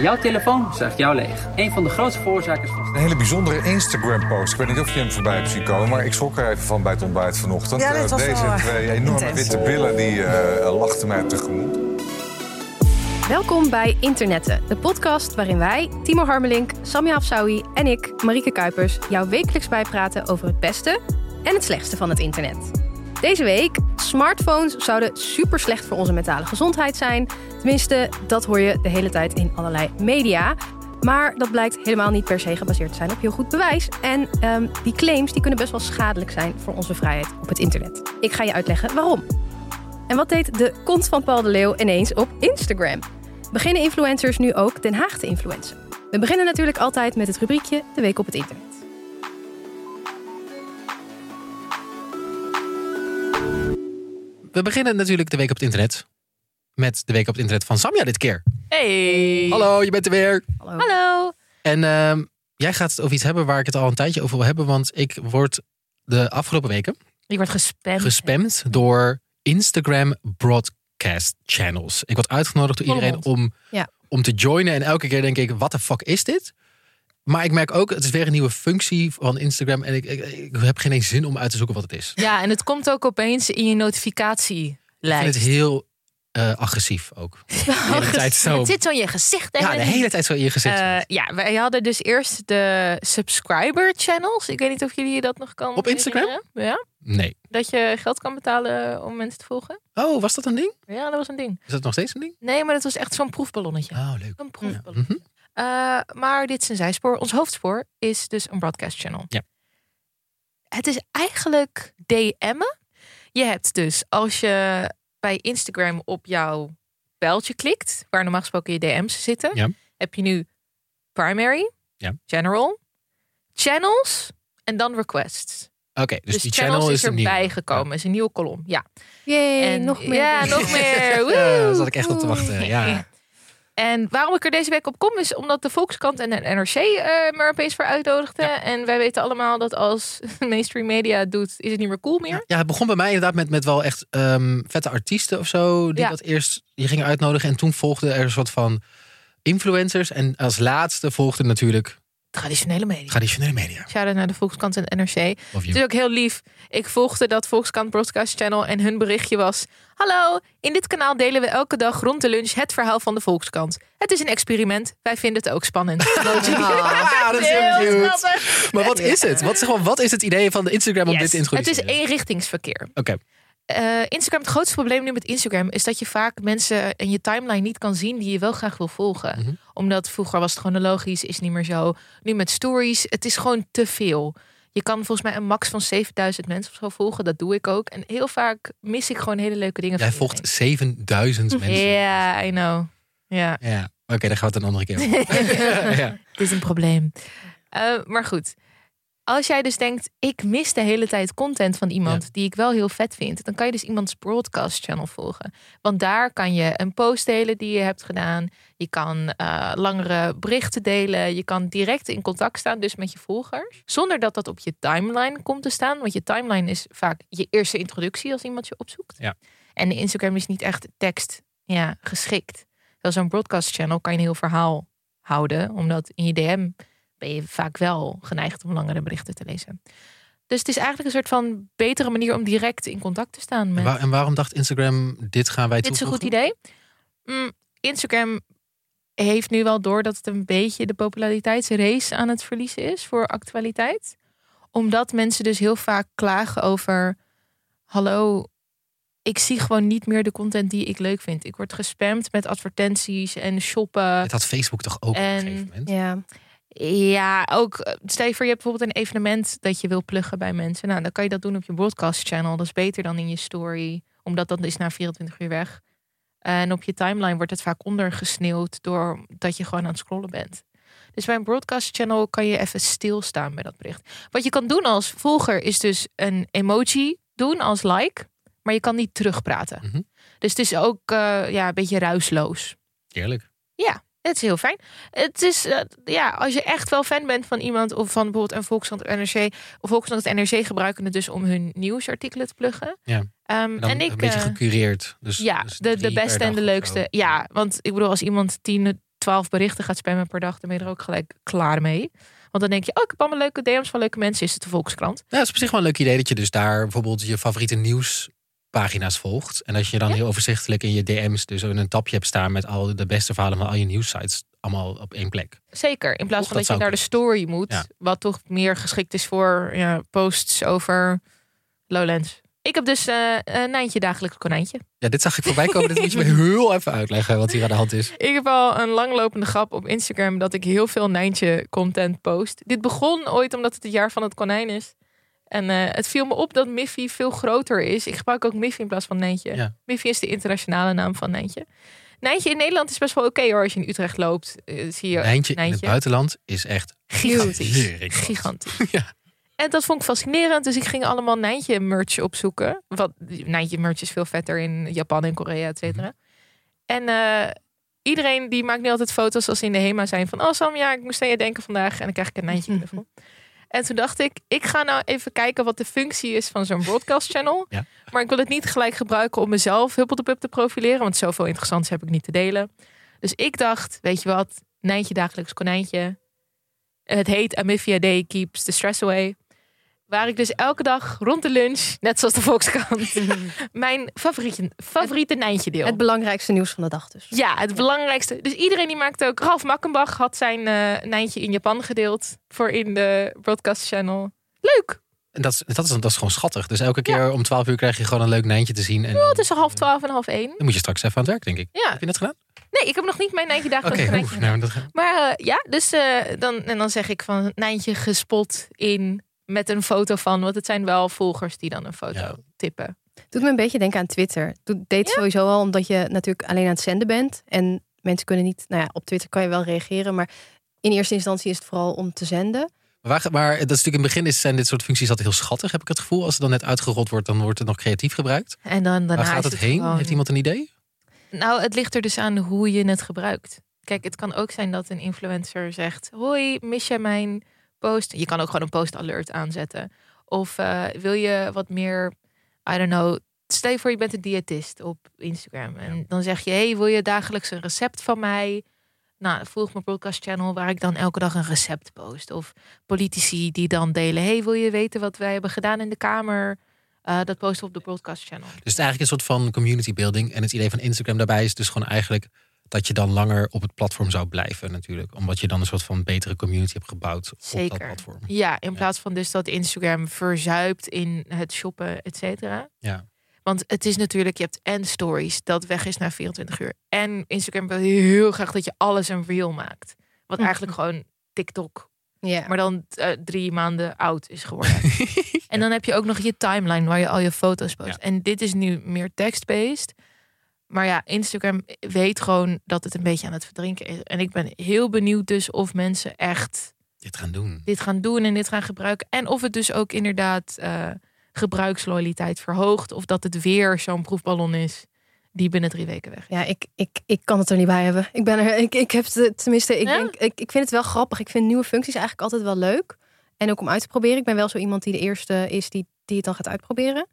Jouw telefoon zuigt jou leeg. Een van de grootste veroorzakers van... Een hele bijzondere Instagram-post. Ik weet niet of je hem voorbij hebt zien komen... maar ik schrok er even van bij het ontbijt vanochtend. Ja, dit Eh, was Deze wel, eh, twee enorme witte billen die eh, lachten mij tegemoet. Welkom bij Internetten, de podcast waarin wij, Timo Harmelink, Samia Afsawi en ik, Marieke Kuipers, jou wekelijks bijpraten over het beste en het slechtste van het internet. Deze week, smartphones zouden super slecht voor onze mentale gezondheid zijn. Tenminste, dat hoor je de hele tijd in allerlei media. Maar dat blijkt helemaal niet per se gebaseerd te zijn op heel goed bewijs. En ehm, die claims die kunnen best wel schadelijk zijn voor onze vrijheid op het internet. Ik ga je uitleggen waarom. En wat deed de kont van Paul de Leeuw ineens op Instagram? Beginnen influencers nu ook Den Haag te influencen? We beginnen natuurlijk altijd met het rubriekje De Week op het Internet. We beginnen natuurlijk de week op het internet. Met de week op het internet van Samia dit keer. Hey. Hallo, je bent er weer. Hallo. Hallo. En ehm, jij gaat het over iets hebben waar ik het al een tijdje over wil hebben. Want ik word de afgelopen weken Ik word gespamd. gespamd door Instagram broadcast channels. Ik word uitgenodigd door iedereen om, Ja. om te joinen. En elke keer denk ik, wat de fuck is dit? Maar ik merk ook, het is weer een nieuwe functie van Instagram. En ik, ik, ik heb geen eens zin om uit te zoeken wat het is. Ja, en het komt ook opeens in je notificatielijst. Ik vind het heel eh, agressief ook. De hele tijd zo. Het zit zo in je gezicht. Ja, de hele tijd zo in je gezicht. Eh, ja, wij hadden dus eerst de subscriber channels. Ik weet niet of jullie dat nog kan Op Instagram? herinneren. Ja, nee. dat je geld kan betalen om mensen te volgen. Oh, was dat een ding? Ja, dat was een ding. Is dat nog steeds een ding? Nee, maar dat was echt zo'n proefballonnetje. Oh, leuk. Een proefballonnetje. Mhm. Eh, maar dit is een zijspoor. Ons hoofdspoor is dus een broadcast channel. Ja. Het is eigenlijk DM'en. Je hebt dus als je bij Instagram op jouw pijltje klikt, waar normaal gesproken je DM's zitten, Ja. heb je nu primary, Ja. general, channels en dan requests. Oké, dus, Dus, die channels channel is is nieuw. erbij gekomen. is een nieuwe kolom. Ja. Yay, En nog meer. Ja, nog meer. Ja, Woe! daar zat ik echt op te wachten. Ja. En waarom ik er deze week op kom is omdat de Volkskrant en de NRC eh me er opeens voor uitnodigden. En wij weten allemaal dat als mainstream media het doet, is het niet meer cool meer. ja, het begon bij mij inderdaad met, met wel echt ehm, vette artiesten of zo. Die Ja. dat eerst je gingen uitnodigen. En toen volgden er een soort van influencers. En als laatste volgde natuurlijk Traditionele media. traditionele media. Shout-out naar de Volkskrant en NRC. Het is ook heel lief. Ik volgde dat Volkskrant Broadcast Channel en hun berichtje was... Hallo, in dit kanaal delen we elke dag rond de lunch het verhaal van de Volkskrant. Het is een experiment. Wij vinden het ook spannend. Dat is heel schattig. Maar wat is het? Wat, zeg maar, wat is het idee van de Instagram om Yes. dit te Het is introduceren? eenrichtingsverkeer. Oké, Eh, Instagram, het grootste probleem nu met Instagram is dat je vaak mensen in je timeline niet kan zien die je wel graag wil volgen. Mhm. Omdat vroeger was het chronologisch, is niet meer zo. Nu met stories, het is gewoon te veel. Je kan volgens mij een max van 7000 mensen of zo volgen. Dat doe ik ook. En heel vaak mis ik gewoon hele leuke dingen. jij volgt 7000 iedereen. mensen. Ja, I know. Ja, Ja, oké, daar gaan we het een andere keer over. ja. het is een probleem. Eh, maar goed. Als jij dus denkt, ik mis de hele tijd content van iemand Ja. die ik wel heel vet vind, dan kan je dus iemands broadcast channel volgen. Want daar kan je een post delen die je hebt gedaan. Je kan eh, langere berichten delen. Je kan direct in contact staan, dus met je volgers. Zonder dat dat op je timeline komt te staan. Want je timeline is vaak je eerste introductie als iemand je opzoekt. Ja. En de Instagram is niet echt tekst ja, geschikt. Zo'n broadcast channel kan je een heel verhaal houden. Omdat in je DM ben je vaak wel geneigd om langere berichten te lezen. Dus het is eigenlijk een soort van betere manier om direct in contact te staan En, met. waar- en waarom dacht Instagram, dit gaan wij Dit is een goed idee. Mm, Instagram heeft nu wel door dat het een beetje de populariteitsrace aan het verliezen is voor actualiteit. Omdat mensen dus heel vaak klagen over: hallo, ik zie gewoon niet meer de content die ik leuk vind. Ik word gespamd met advertenties en shoppen. Het had Facebook toch ook op een En- gegeven moment? Ja. Ja, ook eh, stel je voor je hebt bijvoorbeeld een evenement dat je wil pluggen bij mensen. Nou, dan kan je dat doen op je broadcast channel. Dat is beter dan in je story, omdat dat is na 24 uur weg. En op je timeline wordt het vaak ondergesneeuwd doordat je gewoon aan het scrollen bent. Dus bij een broadcast channel kan je even stilstaan bij dat bericht. Wat je kan doen als volger is dus een emoji doen als like, maar je kan niet terugpraten. Mhm. Dus het is ook eh, ja, een beetje ruisloos. Heerlijk. Het is heel fijn. Het is, eh, ja, als je echt wel fan bent van iemand of van bijvoorbeeld een Volkskrant NRC. Of Volkskrant NRC gebruiken het dus om hun nieuwsartikelen te pluggen. Ja. Ehm, En, ik, een beetje eh, gecureerd. Dus, ja, dus de, de beste en de leukste. Ja, want ik bedoel, als iemand tien twaalf berichten gaat spammen per dag, dan ben je er ook gelijk klaar mee. Want dan denk je, oh, ik heb allemaal leuke DM's van leuke mensen. Is het de Volkskrant? Ja, het is op zich wel een leuk idee dat je dus daar bijvoorbeeld je favoriete nieuwspagina's volgt. En als je dan heel overzichtelijk in je DM's dus een tapje hebt staan met al de beste verhalen van al je nieuwsites allemaal op één plek. Zeker. In plaats van dat dat, je naar de story moet. Ja. Wat toch meer geschikt is voor ja, posts over Lowlands. Ik heb dus eh een Nijntje dagelijks konijntje. Ja, dit zag ik voorbij komen. Dit moet je me heel even uitleggen wat hier aan de hand is. Ik heb al een langlopende grap op Instagram dat ik heel veel Nijntje content post. Dit begon ooit omdat het het jaar van het konijn is. En eh, het viel me op dat Miffy veel groter is. Ik gebruik ook Miffy in plaats van Nijntje. Ja. Miffy is de internationale naam van Nijntje. Nijntje in Nederland is best wel oké hoor. Als je in Utrecht loopt, eh, zie je Nijntje in het buitenland is echt Gigantisch. Gigantisch. Ja. En dat vond ik fascinerend. Dus ik ging allemaal Nijntje merch opzoeken. Wat Nijntje merch is veel vetter in Japan en Korea, et cetera. En eh, iedereen die maakt nu altijd foto's als ze in de HEMA zijn. Van, oh Sam, ja, ik moest aan je denken vandaag. En dan krijg ik een Nijntje knuffel. En toen dacht ik, ik ga nou even kijken wat de functie is van zo'n broadcast channel. Ja. Maar ik wil het niet gelijk gebruiken om mezelf Huppeldepup te profileren. Want zoveel interessants heb ik niet te delen. Dus ik dacht, weet je wat, Nijntje dagelijks konijntje. Het heet Amphia Day Keeps the Stress Away. Waar ik dus elke dag rond de lunch, net zoals de Volkskrant, mijn favoriete, favoriete Nijntje deel. Het belangrijkste nieuws van de dag dus. Ja, het belangrijkste. Dus iedereen die maakt ook. Ralf Makkenbach had zijn eh Nijntje in Japan gedeeld voor in de broadcast channel. Leuk. En dat, is, dat, is, dat is gewoon schattig. Dus elke keer om 12 uur krijg je gewoon een leuk nijntje te zien. En Oh, tussen half twaalf en half één. dan moet je straks even aan het werk, denk ik. Ja. Heb je dat gedaan? Nee, ik heb nog niet mijn Nijntje konijntje nou, gedaan. dat, Maar eh, ja, dus eh, dan, en dan zeg ik van Nijntje gespot in met een foto van. Want het zijn wel volgers die dan een foto Ja. tippen. Doet me een beetje denken aan Twitter. Doet deed sowieso al omdat je natuurlijk alleen aan het zenden bent. En mensen kunnen niet, nou ja, op Twitter kan je wel reageren. Maar in eerste instantie is het vooral om te zenden. Maar, waar- maar dat is natuurlijk in het begin is, zijn dit soort functies altijd heel schattig, heb ik het gevoel. Als het dan net uitgerold wordt, dan wordt het nog creatief gebruikt. En dan daarna Waar gaat het heen? gewoon- Heeft iemand een idee? Nou, het ligt er dus aan hoe je het gebruikt. Kijk, het kan ook zijn dat een influencer zegt: Hoi, mis jij mijn post? Je kan ook gewoon een post alert aanzetten. Of eh, wil je wat meer, I don't know. Stel je voor, je bent een diëtist op Instagram. En dan zeg je: Hey, wil je dagelijks een recept van mij? Nou, volg mijn podcast channel waar ik dan elke dag een recept post. Of politici die dan delen: Hey, wil je weten wat wij hebben gedaan in de Kamer? Eh, dat posten we op de podcast channel. Dus het is eigenlijk een soort van community building. En het idee van Instagram daarbij is dus gewoon eigenlijk dat je dan langer op het platform zou blijven natuurlijk. Omdat je dan een soort van betere community hebt gebouwd op dat Zeker. platform. Ja, in Ja. plaats van dus dat Instagram verzuipt in het shoppen, et cetera. Ja. Want het is natuurlijk, je hebt en stories, dat weg is na 24 uur. En Instagram wil heel graag dat je alles een reel maakt. Wat Mhm. eigenlijk gewoon TikTok, Ja. maar dan eh, drie maanden oud is geworden. En dan heb je ook nog je timeline waar je al je foto's post. Ja. En dit is nu meer text-based. Maar ja, Instagram weet gewoon dat het een beetje aan het verdrinken is. En ik ben heel benieuwd dus of mensen echt Dit gaan doen. dit gaan doen en dit gaan gebruiken. En of het dus ook inderdaad eh, gebruiksloyaliteit verhoogt. Of dat het weer zo'n proefballon is die binnen drie weken weg is. Ja, ik, ik, ik kan het er niet bij hebben. Ik ben er, ik, ik heb het, tenminste, ik, Ja? denk, ik, ik vind het wel grappig. Ik vind nieuwe functies eigenlijk altijd wel leuk. En ook om uit te proberen. Ik ben wel zo iemand die de eerste is die, die het dan gaat uitproberen.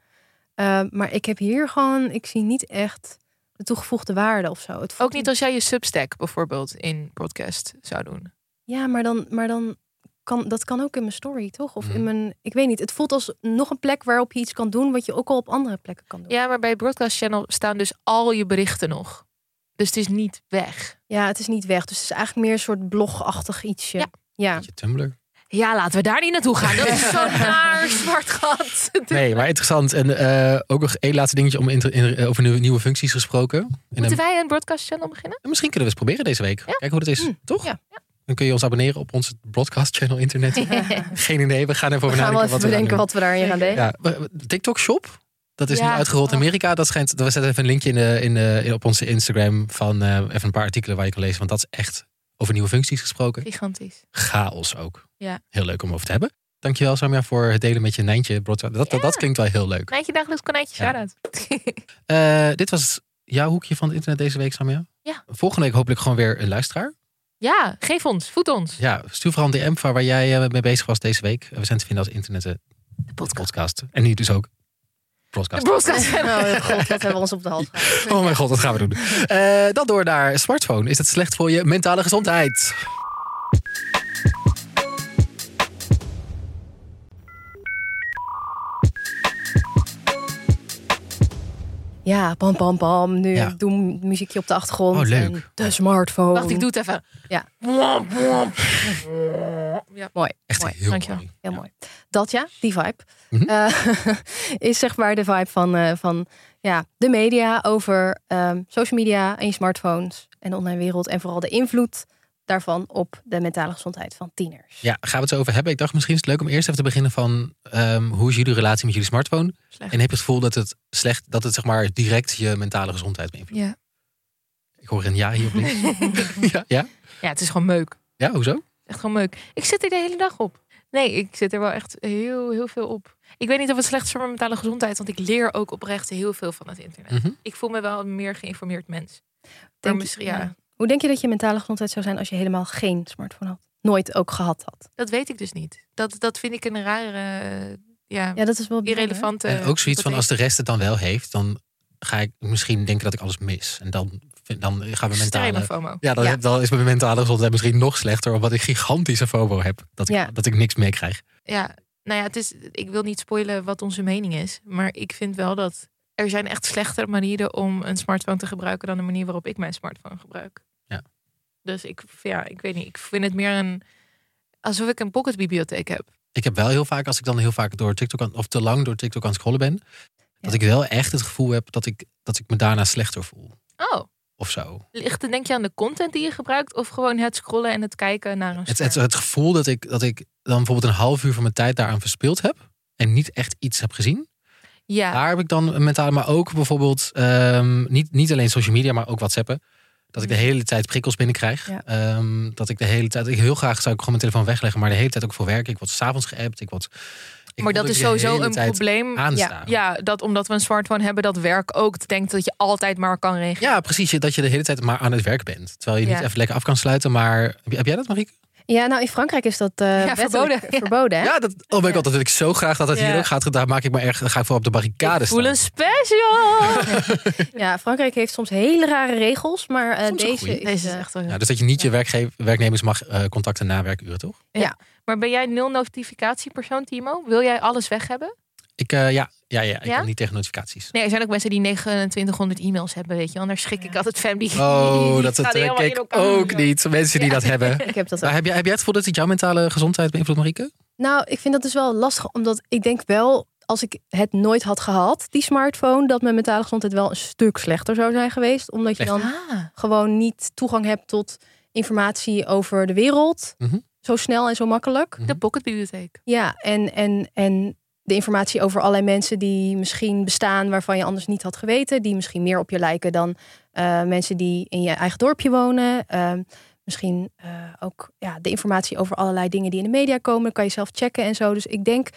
Uh, maar ik heb hier gewoon, ik zie niet echt de toegevoegde waarde of zo. Het Ook niet als jij je Substack bijvoorbeeld in podcast zou doen. Ja, maar dan, maar dan kan dat kan ook in mijn story, toch? Of Mhm. in mijn, ik weet niet. Het voelt als nog een plek waarop je iets kan doen wat je ook al op andere plekken kan doen. Ja, maar bij Broadcast Channel staan dus al je berichten nog. Dus het is niet weg. Ja, het is niet weg. Dus het is eigenlijk meer een soort blogachtig ietsje. Ja. Ja. Beetje Tumblr. Ja, laten we daar niet naartoe gaan. Dat is zo'n naar zwart gat. Nee, maar interessant. En eh, ook nog één laatste dingetje om in- over nieuwe, nieuwe functies gesproken. En Moeten wij een Broadcast Channel beginnen? misschien kunnen we eens proberen deze week. Kijken hoe dat is. Hm, Toch? ja. Dan kun je ons abonneren op onze broadcast channel internet. Geen idee. We gaan even We over gaan wel nadenken even wat we gaan bedenken doen. wat we daarin gaan delen. Ja, TikTok Shop. Dat is nu uitgerold in Oh. Amerika. Dat schijnt. We zetten even een linkje in de, in de, in- op onze Instagram van eh, even een paar artikelen waar je kan lezen. Want dat is echt over nieuwe functies gesproken. Gigantisch. Chaos ook. Ja. Heel leuk om over te hebben. Dankjewel Samia voor het delen met je Nijntje. Dat, dat, dat klinkt wel heel leuk. Nijntje dagelijks konijntje, Ja. shout-out. Eh, dit was jouw hoekje van het internet deze week, Samia. Ja. Volgende week hopelijk gewoon weer een luisteraar. Ja, geef ons, voed ons. Ja, stuur vooral een DM van waar jij eh, mee bezig was deze week. We zijn te vinden als internet De podcast. podcast. En nu dus ook. Broadcast. De broadcast. Oh god, wat hebben we ons op de gehouden. Oh mijn god, wat gaan we doen? Eh, dan door naar smartphone. Is het slecht voor je mentale gezondheid? Ja, pam pam pam. Nu Ja. doe muziekje op de achtergrond. Oh, leuk. En de smartphone. Wacht, ik doe het even. Ja. Ja. Mooi. Echt mooi. heel dankjewel. mooi. Heel mooi. Dat ja, die vibe. Mhm. eh, is zeg maar de vibe van, eh, van ja, de media over ehm, social media en je smartphones en de online wereld. En vooral de invloed daarvan op de mentale gezondheid van tieners. Ja, gaan we het zo over hebben? Ik dacht misschien is het leuk om eerst even te beginnen van ehm, hoe is jullie relatie met jullie smartphone? Slecht. En heb je het gevoel dat het slecht, dat het zeg maar direct je mentale gezondheid beïnvloedt? Ja. Ik hoor een ja hier op links. ja, ja? ja, het is gewoon meuk. ja, hoezo? Echt gewoon meuk. Ik zit er de hele dag op. Nee, ik zit er wel echt heel, heel veel op. Ik weet niet of het slecht is voor mijn mentale gezondheid, want ik leer ook oprecht heel veel van het internet. Mhm. Ik voel me wel een meer geïnformeerd mens. Maar Denk- misschien, ja, ja. Hoe denk je dat je mentale gezondheid zou zijn als je helemaal geen smartphone had? Nooit ook gehad had. dat weet ik dus niet. Dat, dat vind ik een rare, eh, ja, Ja, dat is wel bijzonder. irrelevante. En ook zoiets van als de rest het dan wel heeft, dan ga ik misschien denken dat ik alles mis. En dan, dan gaan we Extreme mentale... FOMO. Ja, dan, Ja. dan is mijn mentale gezondheid misschien nog slechter, omdat ik gigantische FOMO heb. Dat ik, Ja. dat ik niks meekrijg. Ja, nou ja, het is, ik wil niet spoilen wat onze mening is. Maar ik vind wel dat er zijn echt slechtere manieren om een smartphone te gebruiken dan de manier waarop ik mijn smartphone gebruik. Dus ik, ja, ik weet niet. Ik vind het meer een alsof ik een pocketbibliotheek heb. Ik heb wel heel vaak, als ik dan heel vaak door TikTok aan, of te lang door TikTok aan het scrollen ben, dat ik wel echt het gevoel heb dat ik, dat ik me daarna slechter voel. Oh, Of zo. ligt het denk je aan de content die je gebruikt of gewoon het scrollen en het kijken naar een Het, het, het gevoel dat ik, dat ik dan bijvoorbeeld een half uur van mijn tijd daaraan verspild heb. En niet echt iets heb gezien. ja, Daar heb ik dan een mentale, maar ook bijvoorbeeld ehm, niet, niet alleen social media, maar ook WhatsAppen. Dat ik de hele tijd prikkels binnenkrijg. Ja. Ehm, dat ik de hele tijd, ik heel graag zou ik gewoon mijn telefoon wegleggen, maar de hele tijd ook voor werk. Ik word s'avonds geappt. Ik word. ik maar dat is sowieso een probleem. Aanstaan. Ja, dat omdat we een smartphone hebben, dat werk ook denkt dat je altijd maar kan regelen. Ja, precies. Dat je de hele tijd maar aan het werk bent. Terwijl je niet Ja. even lekker af kan sluiten. Maar heb, heb jij dat, Marieke? Ja, nou in Frankrijk is dat eh Ja, verboden. verboden. hè? Ja, dat, oh god, dat wil ik zo graag dat het hier Ja. ook gaat. Daar maak ik me erg, dan ga ik voor op de barricade Ik voel staan. een special. Ja, Frankrijk heeft soms hele rare regels, maar eh, deze is, Deze is eh, echt wel heel Ja, dus dat je niet je werkge- werknemers mag eh, contacten na werkuren, toch? Maar ben jij nul notificatiepersoon, Timo? Wil jij alles weg hebben? Ik, eh, ja, ja, ja, ik Ja? kan niet tegen notificaties. Nee, er zijn ook mensen die 2900 e-mails hebben, weet je. Anders schrik ik altijd family. Oh, dat het, die eh, helemaal in kijk elkaar. ook niet. Mensen die dat hebben. ik heb dat. Maar heb, jij, heb jij het gevoel dat het jouw mentale gezondheid beïnvloedt, Marieke? Nou, ik vind dat dus wel lastig, omdat ik denk wel, als ik het nooit had gehad, die smartphone, dat mijn mentale gezondheid wel een stuk slechter zou zijn geweest. Omdat je dan Ah, gewoon niet toegang hebt tot informatie over de wereld. Mhm. Zo snel en zo makkelijk. de pocketbibliotheek. Ja, en, en, en de informatie over allerlei mensen die misschien bestaan waarvan je anders niet had geweten. Die misschien meer op je lijken dan eh, mensen die in je eigen dorpje wonen. Ehm, misschien eh, ook ja, de informatie over allerlei dingen die in de media komen. kan je zelf checken en zo. Dus ik denk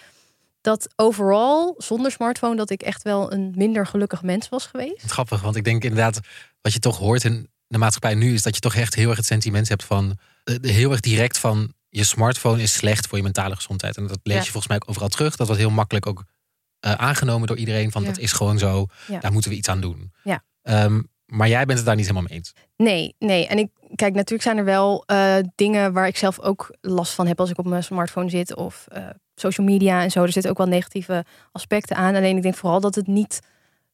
dat overal, zonder smartphone, dat ik echt wel een minder gelukkig mens was geweest. Grappig, want ik denk inderdaad, wat je toch hoort in de maatschappij nu, is dat je toch echt heel erg het sentiment hebt van, eh, heel erg direct van, je smartphone is slecht voor je mentale gezondheid. En dat lees Ja. je volgens mij ook overal terug. Dat wordt heel makkelijk ook eh, aangenomen door iedereen, van Ja. dat is gewoon zo, daar moeten we iets aan doen. Ja. Ehm, maar jij bent het daar niet helemaal mee eens. Nee, nee. En ik kijk, natuurlijk zijn er wel eh, dingen waar ik zelf ook last van heb als ik op mijn smartphone zit of eh, social media en zo. Er zitten ook wel negatieve aspecten aan. Alleen ik denk vooral dat het niet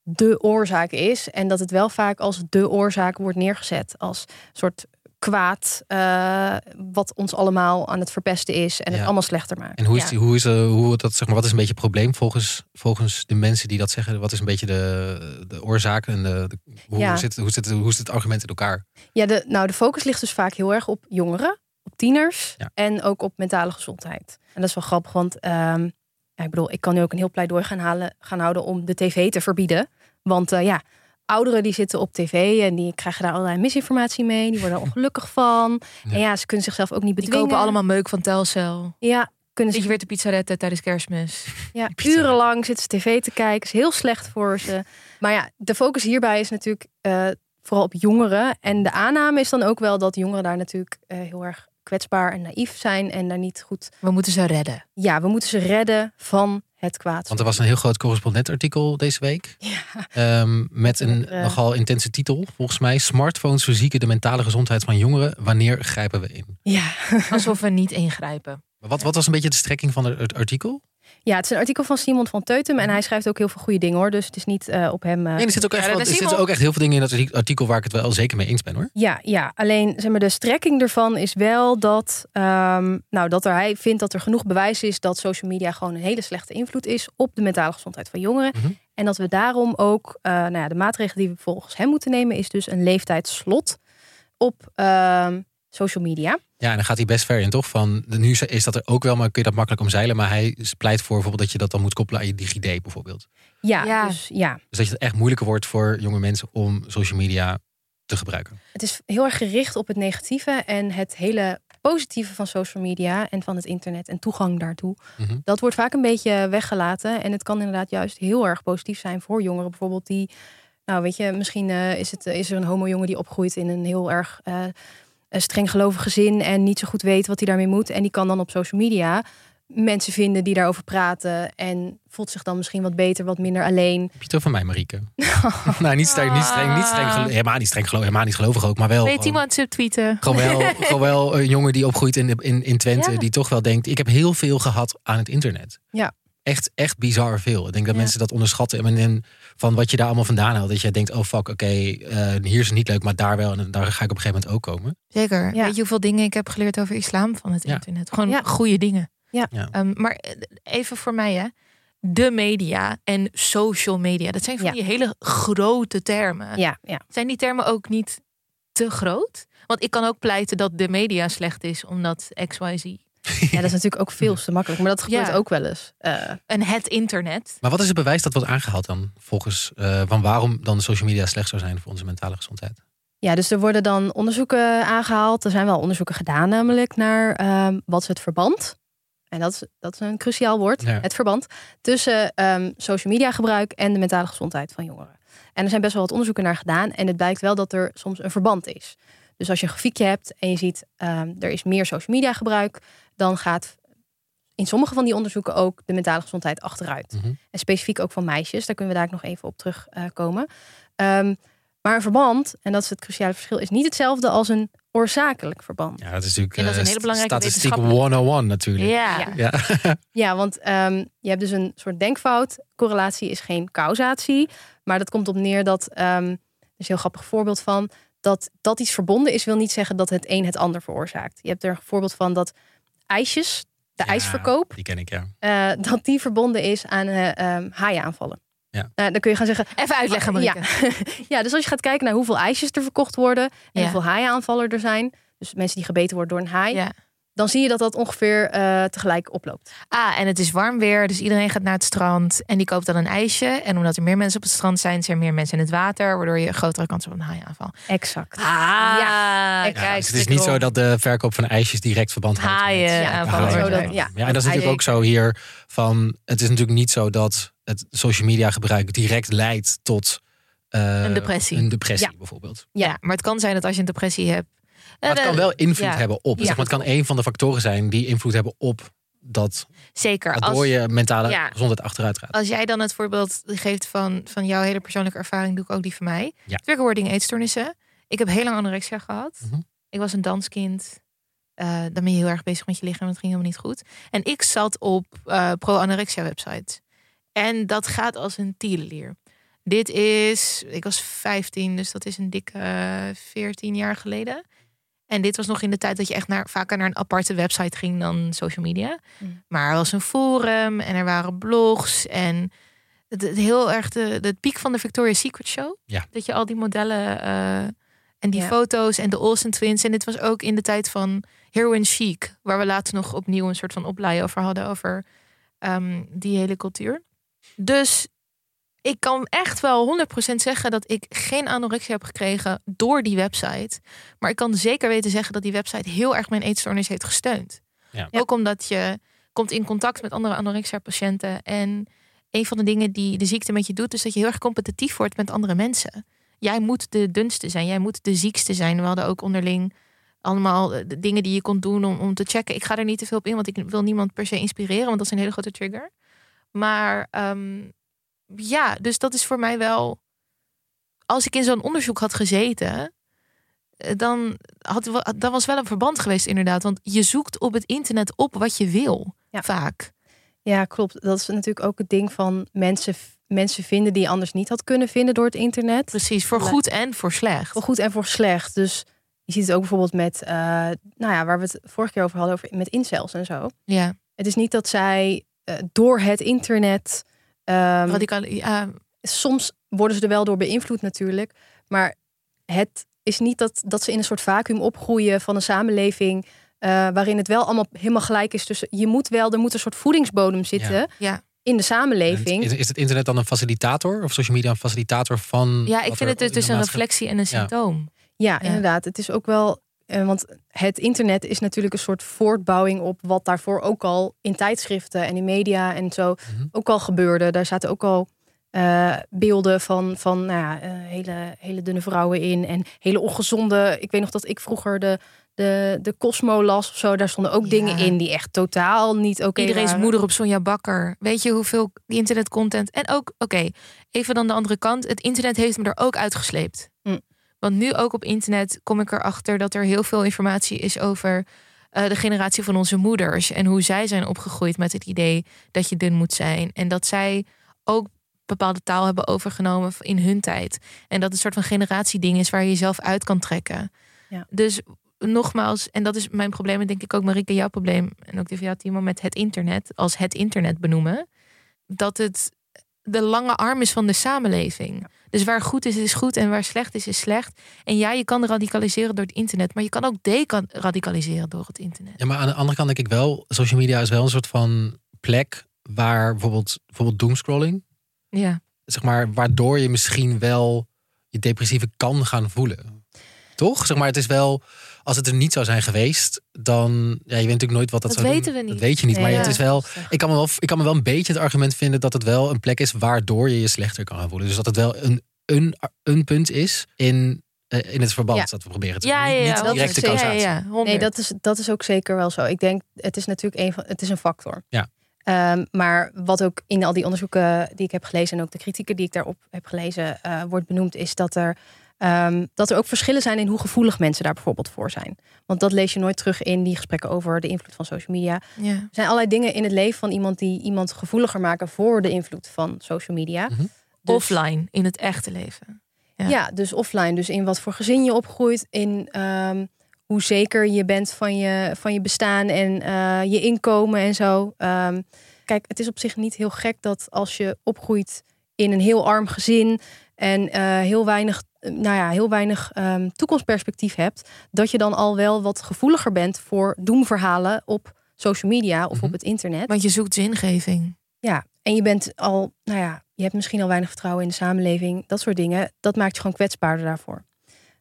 de oorzaak is en dat het wel vaak als de oorzaak wordt neergezet als soort kwaad eh, wat ons allemaal aan het verpesten is en Ja. het allemaal slechter maakt. En hoe is, Ja. die, hoe is eh, hoe dat, zeg maar, wat is een beetje het probleem volgens, volgens de mensen die dat zeggen? Wat is een beetje de, de oorzaak en de, de- hoe, Ja. zit, hoe, zit, hoe zit het argument in elkaar? Ja, de, nou, de focus ligt dus vaak heel erg op jongeren, op tieners en ook op mentale gezondheid. En dat is wel grappig, want ehm, ik bedoel, ik kan nu ook een heel pleidooi gaan, halen, gaan houden om de tv te verbieden. Want eh, ja, ouderen die zitten op tv en die krijgen daar allerlei misinformatie mee. Die worden er ongelukkig van. Ja. En ja, ze kunnen zichzelf ook niet Die bedwingen. kopen allemaal meuk van Telcel. Ja, kunnen ze je weer te pizzaretten tijdens kerstmis. ja, urenlang zitten ze tv te kijken. Is heel slecht voor ze. Maar ja, de focus hierbij is natuurlijk eh, vooral op jongeren. En de aanname is dan ook wel dat jongeren daar natuurlijk eh, heel erg kwetsbaar en naïef zijn. En daar niet goed... We moeten ze redden. Ja, we moeten ze redden van het kwaad. Want er was een heel groot correspondentartikel deze week. Ja. Ehm, met een eh, nogal intense titel, volgens mij. Smartphones verzieken de mentale gezondheid van jongeren. Wanneer grijpen we in? Ja. Alsof we niet ingrijpen. Maar Wat, wat was een beetje de strekking van het artikel? Ja, het is een artikel van Simon van Teutem. En hij schrijft ook heel veel goede dingen hoor. Dus het is niet eh, op hem. eh, Nee, er zitten ook, echt Ja, wel- dat er is zitten Simon. ook echt heel veel dingen in dat artikel waar ik het wel zeker mee eens ben hoor. Ja, ja, alleen zeg maar, de strekking ervan is wel dat, ehm, nou, dat er, hij vindt dat er genoeg bewijs is dat social media gewoon een hele slechte invloed is op de mentale gezondheid van jongeren. Mhm. En dat we daarom ook, eh, nou ja, de maatregelen die we volgens hem moeten nemen, is dus een leeftijdsslot op ehm, social media. Ja, en dan gaat hij best ver in, toch? Van, nu is dat er ook wel, maar kun je dat makkelijk omzeilen. Maar hij pleit voor bijvoorbeeld dat je dat dan moet koppelen aan je DigiD bijvoorbeeld. Ja, Ja. dus ja, Dus dat je het echt moeilijker wordt voor jonge mensen om social media te gebruiken. het is heel erg gericht op het negatieve en het hele positieve van social media en van het internet en toegang daartoe. Mhm. Dat wordt vaak een beetje weggelaten. En het kan inderdaad juist heel erg positief zijn voor jongeren. Bijvoorbeeld die, nou weet je, misschien eh, is, het, is er een homo-jongen die opgroeit in een heel erg eh, een streng gelovig gezin en niet zo goed weet wat hij daarmee moet. En die kan dan op social media mensen vinden die daarover praten en voelt zich dan misschien wat beter, wat minder alleen. Heb je het over mij, Marieke? nou, niet streng, niet streng, niet streng, gelo- helemaal niet streng, gelo- helemaal niet gelovig ook, maar wel. Nee, gewoon- aan het subtweeten. Gewoon wel, gewoon wel een jongen die opgroeit in, de- in, in Twente. Ja. Die toch wel denkt, ik heb heel veel gehad aan het internet. Ja. Echt, echt bizar veel. Ik denk dat Ja. mensen dat onderschatten. En van wat je daar allemaal vandaan haalt. Dat jij denkt, oh fuck, oké, eh, hier is het niet leuk, maar daar wel. En daar ga ik op een gegeven moment ook komen. Zeker. Ja. Weet je hoeveel dingen ik heb geleerd over islam van het Ja. internet? Gewoon Ja. goede dingen. Ja. Ja. Ehm, maar eh, even voor mij, hè. De media en social media. Dat zijn van Ja. die hele grote termen. Ja, ja. Zijn die termen ook niet te groot? Want ik kan ook pleiten dat de media slecht is, omdat XYZ. Ja, dat is natuurlijk ook veel te makkelijk. Maar dat gebeurt Ja. ook wel eens. Eh, En het internet. Maar wat is het bewijs dat wordt aangehaald dan? Volgens eh, van waarom dan social media slecht zou zijn voor onze mentale gezondheid? Ja, dus er worden dan onderzoeken aangehaald. Er zijn wel onderzoeken gedaan, namelijk naar ehm, wat is het verband. En dat is, dat is een cruciaal woord, Ja. het verband tussen ehm, social media gebruik en de mentale gezondheid van jongeren. En er zijn best wel wat onderzoeken naar gedaan. En het blijkt wel dat er soms een verband is. Dus als je een grafiekje hebt en je ziet ehm, er is meer social media gebruik, dan gaat in sommige van die onderzoeken ook de mentale gezondheid achteruit. Mhm. En specifiek ook van meisjes, daar kunnen we daar nog even op terugkomen. Ehm maar een verband, en dat is het cruciale verschil, is niet hetzelfde als een oorzakelijk verband. Ja, dat is natuurlijk En dat is een eh, hele belangrijke statistiek wetenschappelijke- 101 natuurlijk. Ja. Ja. Ja. Ja, want ehm, je hebt dus een soort denkfout. Correlatie is geen causatie. Maar dat komt op neer dat, ehm er is een heel grappig voorbeeld van, dat, dat iets verbonden is, wil niet zeggen dat het een het ander veroorzaakt. Je hebt er een voorbeeld van dat ijsjes, de Ja, ijsverkoop, Die ken ik, ja. eh, dat die verbonden is aan eh ehm, haaienaanvallen. Ja. Nou, dan kun je gaan zeggen, Even uitleggen, Marieke. Ja. ja, dus als je gaat kijken naar hoeveel ijsjes er verkocht worden en Ja. hoeveel haaienaanvallen er zijn, dus mensen die gebeten worden door een haai, Ja. Dan zie je dat dat ongeveer eh, tegelijk oploopt. Ah, en het is warm weer, dus iedereen gaat naar het strand en die koopt dan een ijsje. En omdat er meer mensen op het strand zijn, zijn er meer mensen in het water, waardoor je een grotere kans hebt op een haaienaanval. Exact. Ah, Ja, kijk, Ja, dus het is niet zo dat de verkoop van ijsjes direct verband houdt. met- haaien Ja, aanvallen haaien. zo dat- ja. Ja, en dat is natuurlijk ook zo hier van. Het is natuurlijk niet zo dat het social media gebruik direct leidt tot eh, Een depressie. Een depressie Ja. bijvoorbeeld. Ja, maar het kan zijn dat als je een depressie hebt. Maar het eh, kan wel invloed ja. hebben op. Ja. Zeg maar, het kan een van de factoren zijn die invloed hebben op dat. Zeker. Waardoor Als, je mentale ja. gezondheid achteruit gaat. als jij dan het voorbeeld geeft van, van jouw hele persoonlijke ervaring, doe ik ook die van mij. Ja. Triggerwording eetstoornissen. Ik heb heel lang anorexia gehad. Mhm. Ik was een danskind. Eh, dan ben je heel erg bezig met je lichaam. Dat ging helemaal niet goed. En ik zat op eh, pro-anorexia websites. En dat gaat als een tierenlier. Dit is, ik was 15, dus dat is een dikke eh, 14 jaar geleden. En dit was nog in de tijd dat je echt naar, vaker naar een aparte website ging dan social media. Mm. Maar er was een forum en er waren blogs en het, het heel erg de, de piek van de Victoria's Secret Show. Ja. Dat je al die modellen eh, en die Ja. foto's en de Olsen Twins. En dit was ook in de tijd van Heroin Chic, waar we later nog opnieuw een soort van oplei over hadden over ehm, die hele cultuur. Dus ik kan echt wel 100% zeggen dat ik geen anorexia heb gekregen door die website. Maar ik kan zeker weten zeggen dat die website heel erg mijn eetstoornis heeft gesteund. Ja. Ook omdat je komt in contact met andere anorexia-patiënten. En een van de dingen die de ziekte met je doet, is dat je heel erg competitief wordt met andere mensen. Jij moet de dunste zijn, jij moet de ziekste zijn. We hadden ook onderling allemaal eh, de dingen die je kon doen om, om te checken. Ik ga er niet te veel op in, want ik wil niemand per se inspireren, want dat is een hele grote trigger. Maar ehm, ja, dus dat is voor mij wel. Als ik in zo'n onderzoek had gezeten, eh, dan, had, dan was wel een verband geweest, inderdaad. Want je zoekt op het internet op wat je wil, Ja. vaak. Ja, klopt. Dat is natuurlijk ook het ding van mensen, mensen vinden die je anders niet had kunnen vinden door het internet. Precies, voor goed en voor slecht. Voor goed en voor slecht. Dus je ziet het ook bijvoorbeeld met, eh, nou ja, waar we het vorige keer over hadden, over, met incels en zo. Ja, Het is niet dat zij eh, door het internet. Ehm, radicaal. Ja, soms worden ze er wel door beïnvloed natuurlijk. Maar het is niet dat, dat ze in een soort vacuüm opgroeien van een samenleving. eh, waarin het wel allemaal helemaal gelijk is. Dus je moet wel, er moet een soort voedingsbodem zitten Ja. in de samenleving. Is, is het internet dan een facilitator? Of social media een facilitator van... ja ik vind het dus een reflectie en een Ja. symptoom. Ja, Ja. inderdaad. Het is ook wel. Eh, want het internet is natuurlijk een soort voortbouwing op wat daarvoor ook al in tijdschriften en in media en zo Mhm. ook al gebeurde. Daar zaten ook al eh, beelden van, van nou ja, eh, hele, hele dunne vrouwen in en hele ongezonde. Ik weet nog dat ik vroeger de, de, de Cosmo las of zo. Daar stonden ook Ja. dingen in die echt totaal niet oké Iedereen's waren. moeder op Sonja Bakker. Weet je hoeveel die internetcontent. En ook, oké, even dan de andere kant. Het internet heeft me er ook uitgesleept. Hm. Want nu ook op internet kom ik erachter dat er heel veel informatie is over eh, de generatie van onze moeders. En hoe zij zijn opgegroeid met het idee dat je dun moet zijn. En dat zij ook bepaalde taal hebben overgenomen in hun tijd. En dat het een soort van generatieding is waar je jezelf uit kan trekken. Ja. Dus nogmaals, en dat is mijn probleem, en denk ik ook Marike, jouw probleem, en ook die van jou, Timo, met het internet, als het internet benoemen, dat het de lange arm is van de samenleving. Dus waar goed is, is goed en waar slecht is, is slecht. En ja, je kan radicaliseren door het internet, maar je kan ook deradicaliseren door het internet. Ja, maar aan de andere kant denk ik wel, social media is wel een soort van plek waar bijvoorbeeld, bijvoorbeeld doomscrolling, Ja, zeg maar, waardoor je misschien wel je depressieve kan gaan voelen. Toch? Zeg maar, het is wel, als het er niet zou zijn geweest, dan, ja, je weet natuurlijk nooit wat dat, Dat zou weten doen. we niet. Dat weet je niet, maar het is wel, ik kan, me wel, ik kan me wel een beetje het argument vinden dat het wel een plek is waardoor je je slechter kan gaan voelen. Dus dat het wel een, een, een punt is in, eh, in het verband Ja. dat we proberen te ja, doen. ja, Niet- ja, niet dat directe is- ja, causatie. ja, ja, 100. Nee, dat is, dat is ook zeker wel zo. Ik denk, het is natuurlijk een van, het is een factor. Ja. Ehm, maar wat ook in al die onderzoeken die ik heb gelezen en ook de kritieken die ik daarop heb gelezen, eh, wordt benoemd, is dat er, ehm, dat er ook verschillen zijn in hoe gevoelig mensen daar bijvoorbeeld voor zijn. Want dat lees je nooit terug in die gesprekken over de invloed van social media. ja. Er zijn allerlei dingen in het leven van iemand die iemand gevoeliger maken voor de invloed van social media. Mhm. Dus- offline in het echte leven. Ja. Ja. dus offline. Dus in wat voor gezin je opgroeit, in ehm, hoe zeker je bent van je, van je bestaan en eh, je inkomen en zo. Ehm, kijk, het is op zich niet heel gek dat als je opgroeit in een heel arm gezin en eh, heel weinig, nou ja, heel weinig ehm, toekomstperspectief hebt, dat je dan al wel wat gevoeliger bent voor doemverhalen op social media of Mhm. op het internet. Want je zoekt zingeving. Ja, en je bent al, nou ja, je hebt misschien al weinig vertrouwen in de samenleving, dat soort dingen. Dat maakt je gewoon kwetsbaarder daarvoor.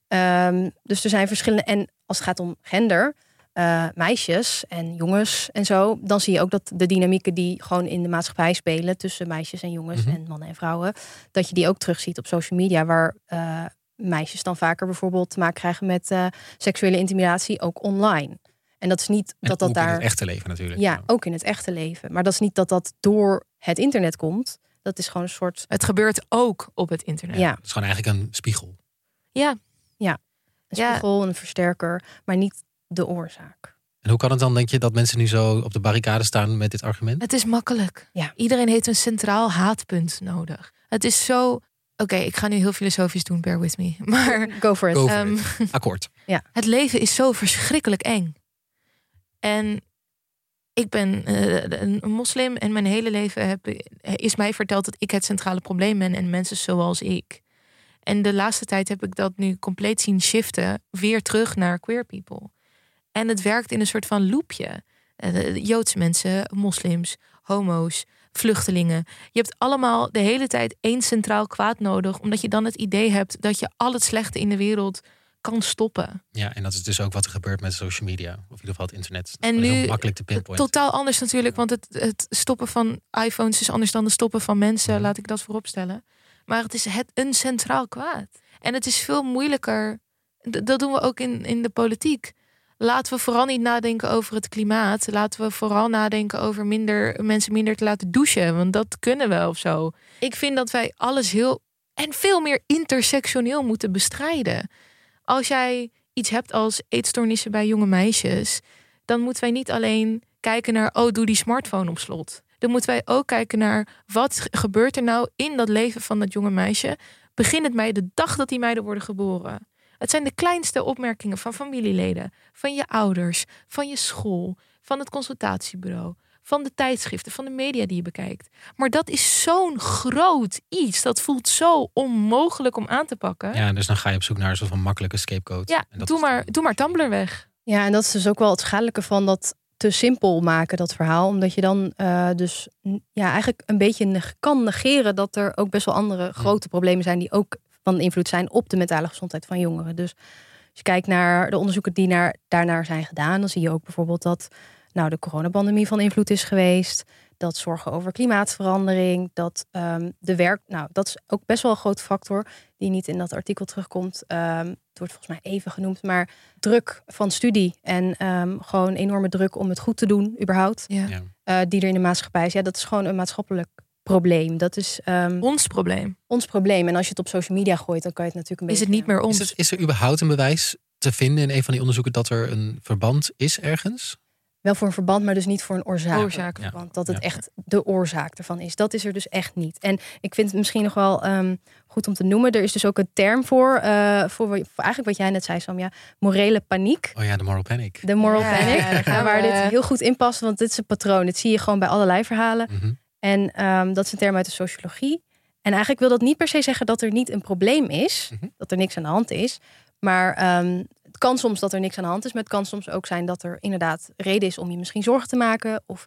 Ehm, dus er zijn verschillende. En als het gaat om gender, eh, meisjes en jongens en zo, dan zie je ook dat de dynamieken die gewoon in de maatschappij spelen tussen meisjes en jongens Mhm. en mannen en vrouwen, dat je die ook terugziet op social media, waar eh, meisjes dan vaker bijvoorbeeld te maken krijgen met eh, seksuele intimidatie, ook online. En dat is niet En dat dat ook in daar. het echte leven natuurlijk. Ja, ook in het echte leven. Maar dat is niet dat dat door het internet komt. Dat is gewoon een soort. Het gebeurt ook op het internet. Ja, Het is gewoon eigenlijk een spiegel. ja. een Ja. spiegel, een versterker, maar niet de oorzaak. En hoe kan het dan, denk je, dat mensen nu zo op de barricade staan met dit argument? Het is makkelijk. Ja. Iedereen heeft een centraal haatpunt nodig. Het is zo. Oké, ik ga nu heel filosofisch doen, bear with me. Maar Go for it. Go for ehm, it. Akkoord. het leven is zo verschrikkelijk eng. En ik ben eh, een moslim en mijn hele leven heb, is mij verteld dat ik het centrale probleem ben en mensen zoals ik. En de laatste tijd heb ik dat nu compleet zien shiften, weer terug naar queer people. En het werkt in een soort van loopje. Eh, Joodse mensen, moslims, homo's, vluchtelingen. Je hebt allemaal de hele tijd één centraal kwaad nodig, omdat je dan het idee hebt dat je al het slechte in de wereld kan stoppen. Ja, en dat is dus ook wat er gebeurt met social media. Of in ieder geval het internet. En nu nu- makkelijk te pinpointen. Totaal anders natuurlijk, want het, het stoppen van iPhones is anders dan het stoppen van mensen, Mhm. laat ik dat vooropstellen. Maar het is het een centraal kwaad. En het is veel moeilijker, dat doen we ook in, in de politiek. Laten we vooral niet nadenken over het klimaat. Laten we vooral nadenken over minder, mensen minder te laten douchen. Want dat kunnen we of zo. Ik vind dat wij alles heel en veel meer intersectioneel moeten bestrijden. Als jij iets hebt als eetstoornissen bij jonge meisjes, dan moeten wij niet alleen kijken naar, oh, doe die smartphone op slot. Dan moeten wij ook kijken naar wat gebeurt er nou in dat leven van dat jonge meisje. Begin het bij de dag dat die meiden worden geboren. Het zijn de kleinste opmerkingen van familieleden, van je ouders, van je school, van het consultatiebureau, van de tijdschriften, van de media die je bekijkt. Maar dat is zo'n groot iets. Dat voelt zo onmogelijk om aan te pakken. Ja, dus dan ga je op zoek naar een soort van makkelijke scapegoat. Ja, En dat doe maar, doe maar Tumblr weg. Ja, en dat is dus ook wel het schadelijke van dat te simpel maken, dat verhaal. Omdat je dan eh, dus ja, eigenlijk een beetje kan negeren dat er ook best wel andere grote problemen zijn die ook van invloed zijn op de mentale gezondheid van jongeren. Dus als je kijkt naar de onderzoeken die naar, daarnaar zijn gedaan, dan zie je ook bijvoorbeeld dat nou, de coronapandemie van invloed is geweest. Dat zorgen over klimaatverandering, dat ehm, de werk, nou, dat is ook best wel een grote factor die niet in dat artikel terugkomt. Ehm, het wordt volgens mij even genoemd, maar druk van studie en ehm, gewoon enorme druk om het goed te doen, überhaupt, Ja. Ja. eh, die er in de maatschappij is. Ja, dat is gewoon een maatschappelijk probleem. Dat is ehm, Ons probleem. ons probleem. En als je het op social media gooit, dan kan je het natuurlijk een Is het beetje... niet meer ons? Is, er, is er überhaupt een bewijs te vinden in een van die onderzoeken dat er een verband is ergens? Wel voor een verband, maar dus niet voor een oorzaak. Oorzaak. Ja. Want dat het Ja. echt de oorzaak ervan is. Dat is er dus echt niet. En ik vind het misschien nog wel ehm, goed om te noemen. Er is dus ook een term voor, eh, voor, eigenlijk wat jij net zei, Samja. Morele paniek. Oh ja, de moral panic. De moral Ja, panic. Ja, waar dit heel goed in past. Want dit is een patroon. Dit zie je gewoon bij allerlei verhalen. Mhm. En ehm, dat is een term uit de sociologie. En eigenlijk wil dat niet per se zeggen dat er niet een probleem is. Mhm. Dat er niks aan de hand is. Maar ehm, het kan soms dat er niks aan de hand is. Maar het kan soms ook zijn dat er inderdaad reden is om je misschien zorgen te maken. Of,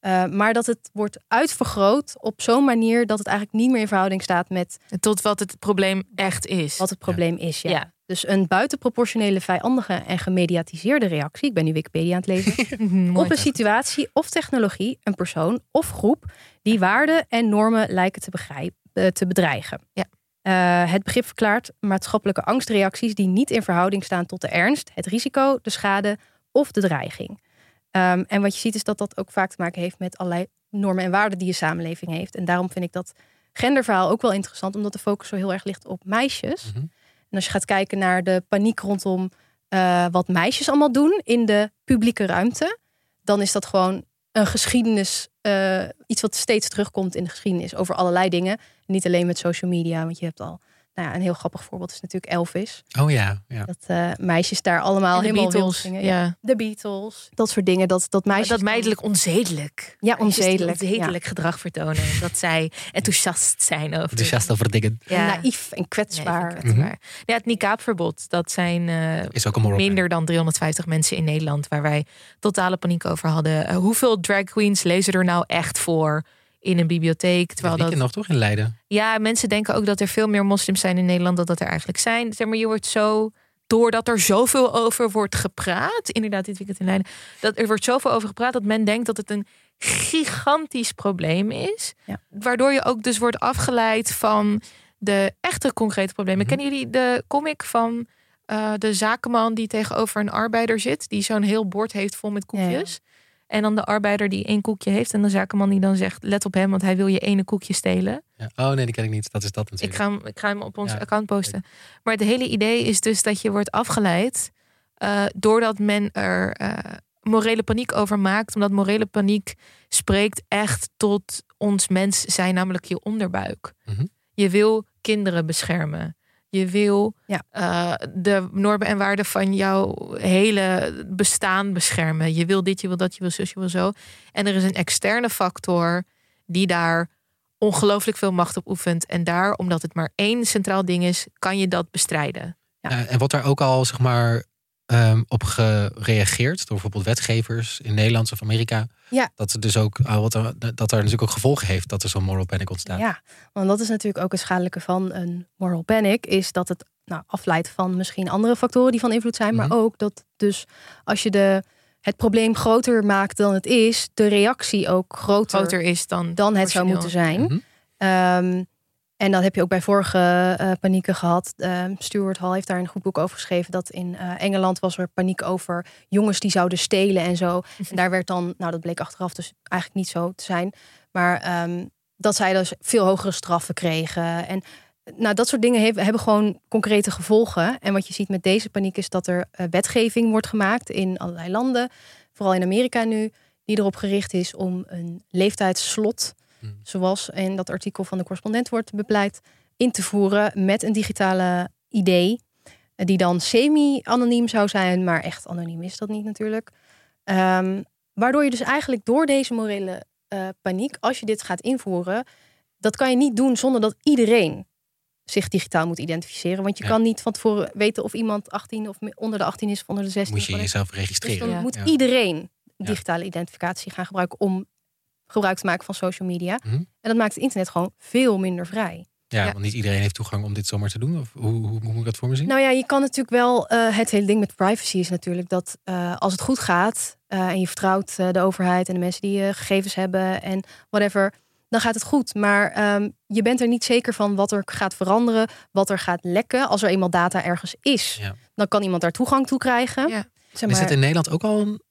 eh, maar dat het wordt uitvergroot op zo'n manier dat het eigenlijk niet meer in verhouding staat met Tot wat het probleem echt is. wat het probleem is. Ja. Ja. Dus een buitenproportionele, vijandige en gemediatiseerde reactie. Ik ben nu Wikipedia aan het lezen. Op een situatie of technologie, een persoon of groep die waarden en normen lijken te, begrijpen, eh, te bedreigen. Ja. Eh, het begrip verklaart maatschappelijke angstreacties die niet in verhouding staan tot de ernst, het risico, de schade of de dreiging. Ehm, en wat je ziet is dat dat ook vaak te maken heeft met allerlei normen en waarden die je samenleving heeft. En daarom vind ik dat genderverhaal ook wel interessant, omdat de focus zo heel erg ligt op meisjes. Mhm. En als je gaat kijken naar de paniek rondom eh, wat meisjes allemaal doen in de publieke ruimte, dan is dat gewoon een geschiedenis, eh, iets wat steeds terugkomt in de geschiedenis over allerlei dingen. Niet alleen met social media, want je hebt al nou ja, een heel grappig voorbeeld is natuurlijk Elvis. Oh ja, ja. Dat eh, meisjes daar allemaal de helemaal wild Beatles. gingen. Ja. De Beatles, dat soort dingen. Dat, dat meisjes dat meidelijk onzedelijk. Ja, onzedelijk, Onzedelijk gedrag vertonen. En dat zij enthousiast zijn over. Enthousiast over dingen. Ja. naïef en kwetsbaar. Nee, kwetsbaar. Ja, het niqabverbod. Dat zijn eh, Is ook een minder dan 350 mensen in Nederland waar wij totale paniek over hadden. Eh, hoeveel drag queens lezen er nou echt voor in een bibliotheek? Terwijl dat nog toch in Leiden? Ja, mensen denken ook dat er veel meer moslims zijn in Nederland dan dat er eigenlijk zijn. Zeg maar, je wordt zo doordat er zoveel over wordt gepraat, inderdaad dit weekend in Leiden, dat er wordt zoveel over gepraat dat men denkt dat het een gigantisch probleem is, Ja. waardoor je ook dus wordt afgeleid van de echte concrete problemen. Mhm. Kennen jullie de comic van eh, de zakenman die tegenover een arbeider zit, die zo'n heel bord heeft vol met Ja, ja. En dan de arbeider die één koekje heeft en de zakenman die dan zegt: let op hem, want hij wil je ene koekje stelen. Ja. Oh nee, die ken ik niet. Dat is dat Ik natuurlijk. ga, hem, ik ga hem op ons Ja. account posten. Maar het hele idee is dus dat je wordt afgeleid eh, doordat men er eh, morele paniek over maakt. Omdat morele paniek spreekt echt tot ons mens zijn, namelijk je onderbuik. Mhm. Je wil kinderen beschermen. Je wil Ja. eh, de normen en waarden van jouw hele bestaan beschermen. Je wil dit, je wil dat, je wil zus, je wil zo. En er is een externe factor die daar ongelooflijk veel macht op oefent. En daar, omdat het maar één centraal ding is, kan je dat bestrijden. Ja. Ja, en wordt daar ook al zeg maar ehm, op gereageerd door bijvoorbeeld wetgevers in Nederland of Amerika? Ja. Dat het dus ook ah, wat er, dat er natuurlijk ook gevolgen heeft dat er zo'n moral panic ontstaat. Ja, want dat is natuurlijk ook het schadelijke van een moral panic, is dat het nou, afleidt van misschien andere factoren die van invloed zijn, Mhm. maar ook dat dus als je de, het probleem groter maakt dan het is, de reactie ook groter, Groter is dan, dan het zou moeten zijn. Mhm. Ehm, En dat heb je ook bij vorige uh, panieken gehad. Uh, Stuart Hall heeft daar een goed boek over geschreven. Dat in uh, Engeland was er paniek over jongens die zouden stelen en zo. En daar werd dan, nou dat bleek achteraf dus eigenlijk niet zo te zijn. Maar um, dat zij dus veel hogere straffen kregen. En nou, dat soort dingen hebben, hebben gewoon concrete gevolgen. En wat je ziet met deze paniek is dat er wetgeving wordt gemaakt in allerlei landen. Vooral in Amerika nu. Die erop gericht is om een leeftijdsslot Hmm. zoals in dat artikel van de correspondent wordt bepleit, in te voeren met een digitale idee. Eh, die dan semi-anoniem zou zijn, maar echt anoniem is dat niet natuurlijk. Um, waardoor je dus eigenlijk door deze morele uh, paniek, als je dit gaat invoeren, dat kan je niet doen zonder dat iedereen zich digitaal moet identificeren. Want je kan niet van tevoren weten of iemand 18 of onder de 18 is of onder de 16. Moet je jezelf registreren. Dus dan moet iedereen digitale identificatie gaan gebruiken om gebruik te maken van social media. Mhm. En dat maakt het internet gewoon veel minder vrij. Ja, want niet iedereen heeft toegang om dit zomaar te doen. Of hoe, hoe, hoe moet ik dat voor me zien? Nou ja, je kan natuurlijk wel. Uh, het hele ding met privacy is natuurlijk dat uh, als het goed gaat uh, en je vertrouwt de overheid en de mensen die je gegevens hebben en whatever, dan gaat het goed. Maar um, je bent er niet zeker van wat er gaat veranderen, wat er gaat lekken. Als er eenmaal data ergens is, ja. dan kan iemand daar toegang toe krijgen. Ja. Zeg maar, is het in Nederland ook al een,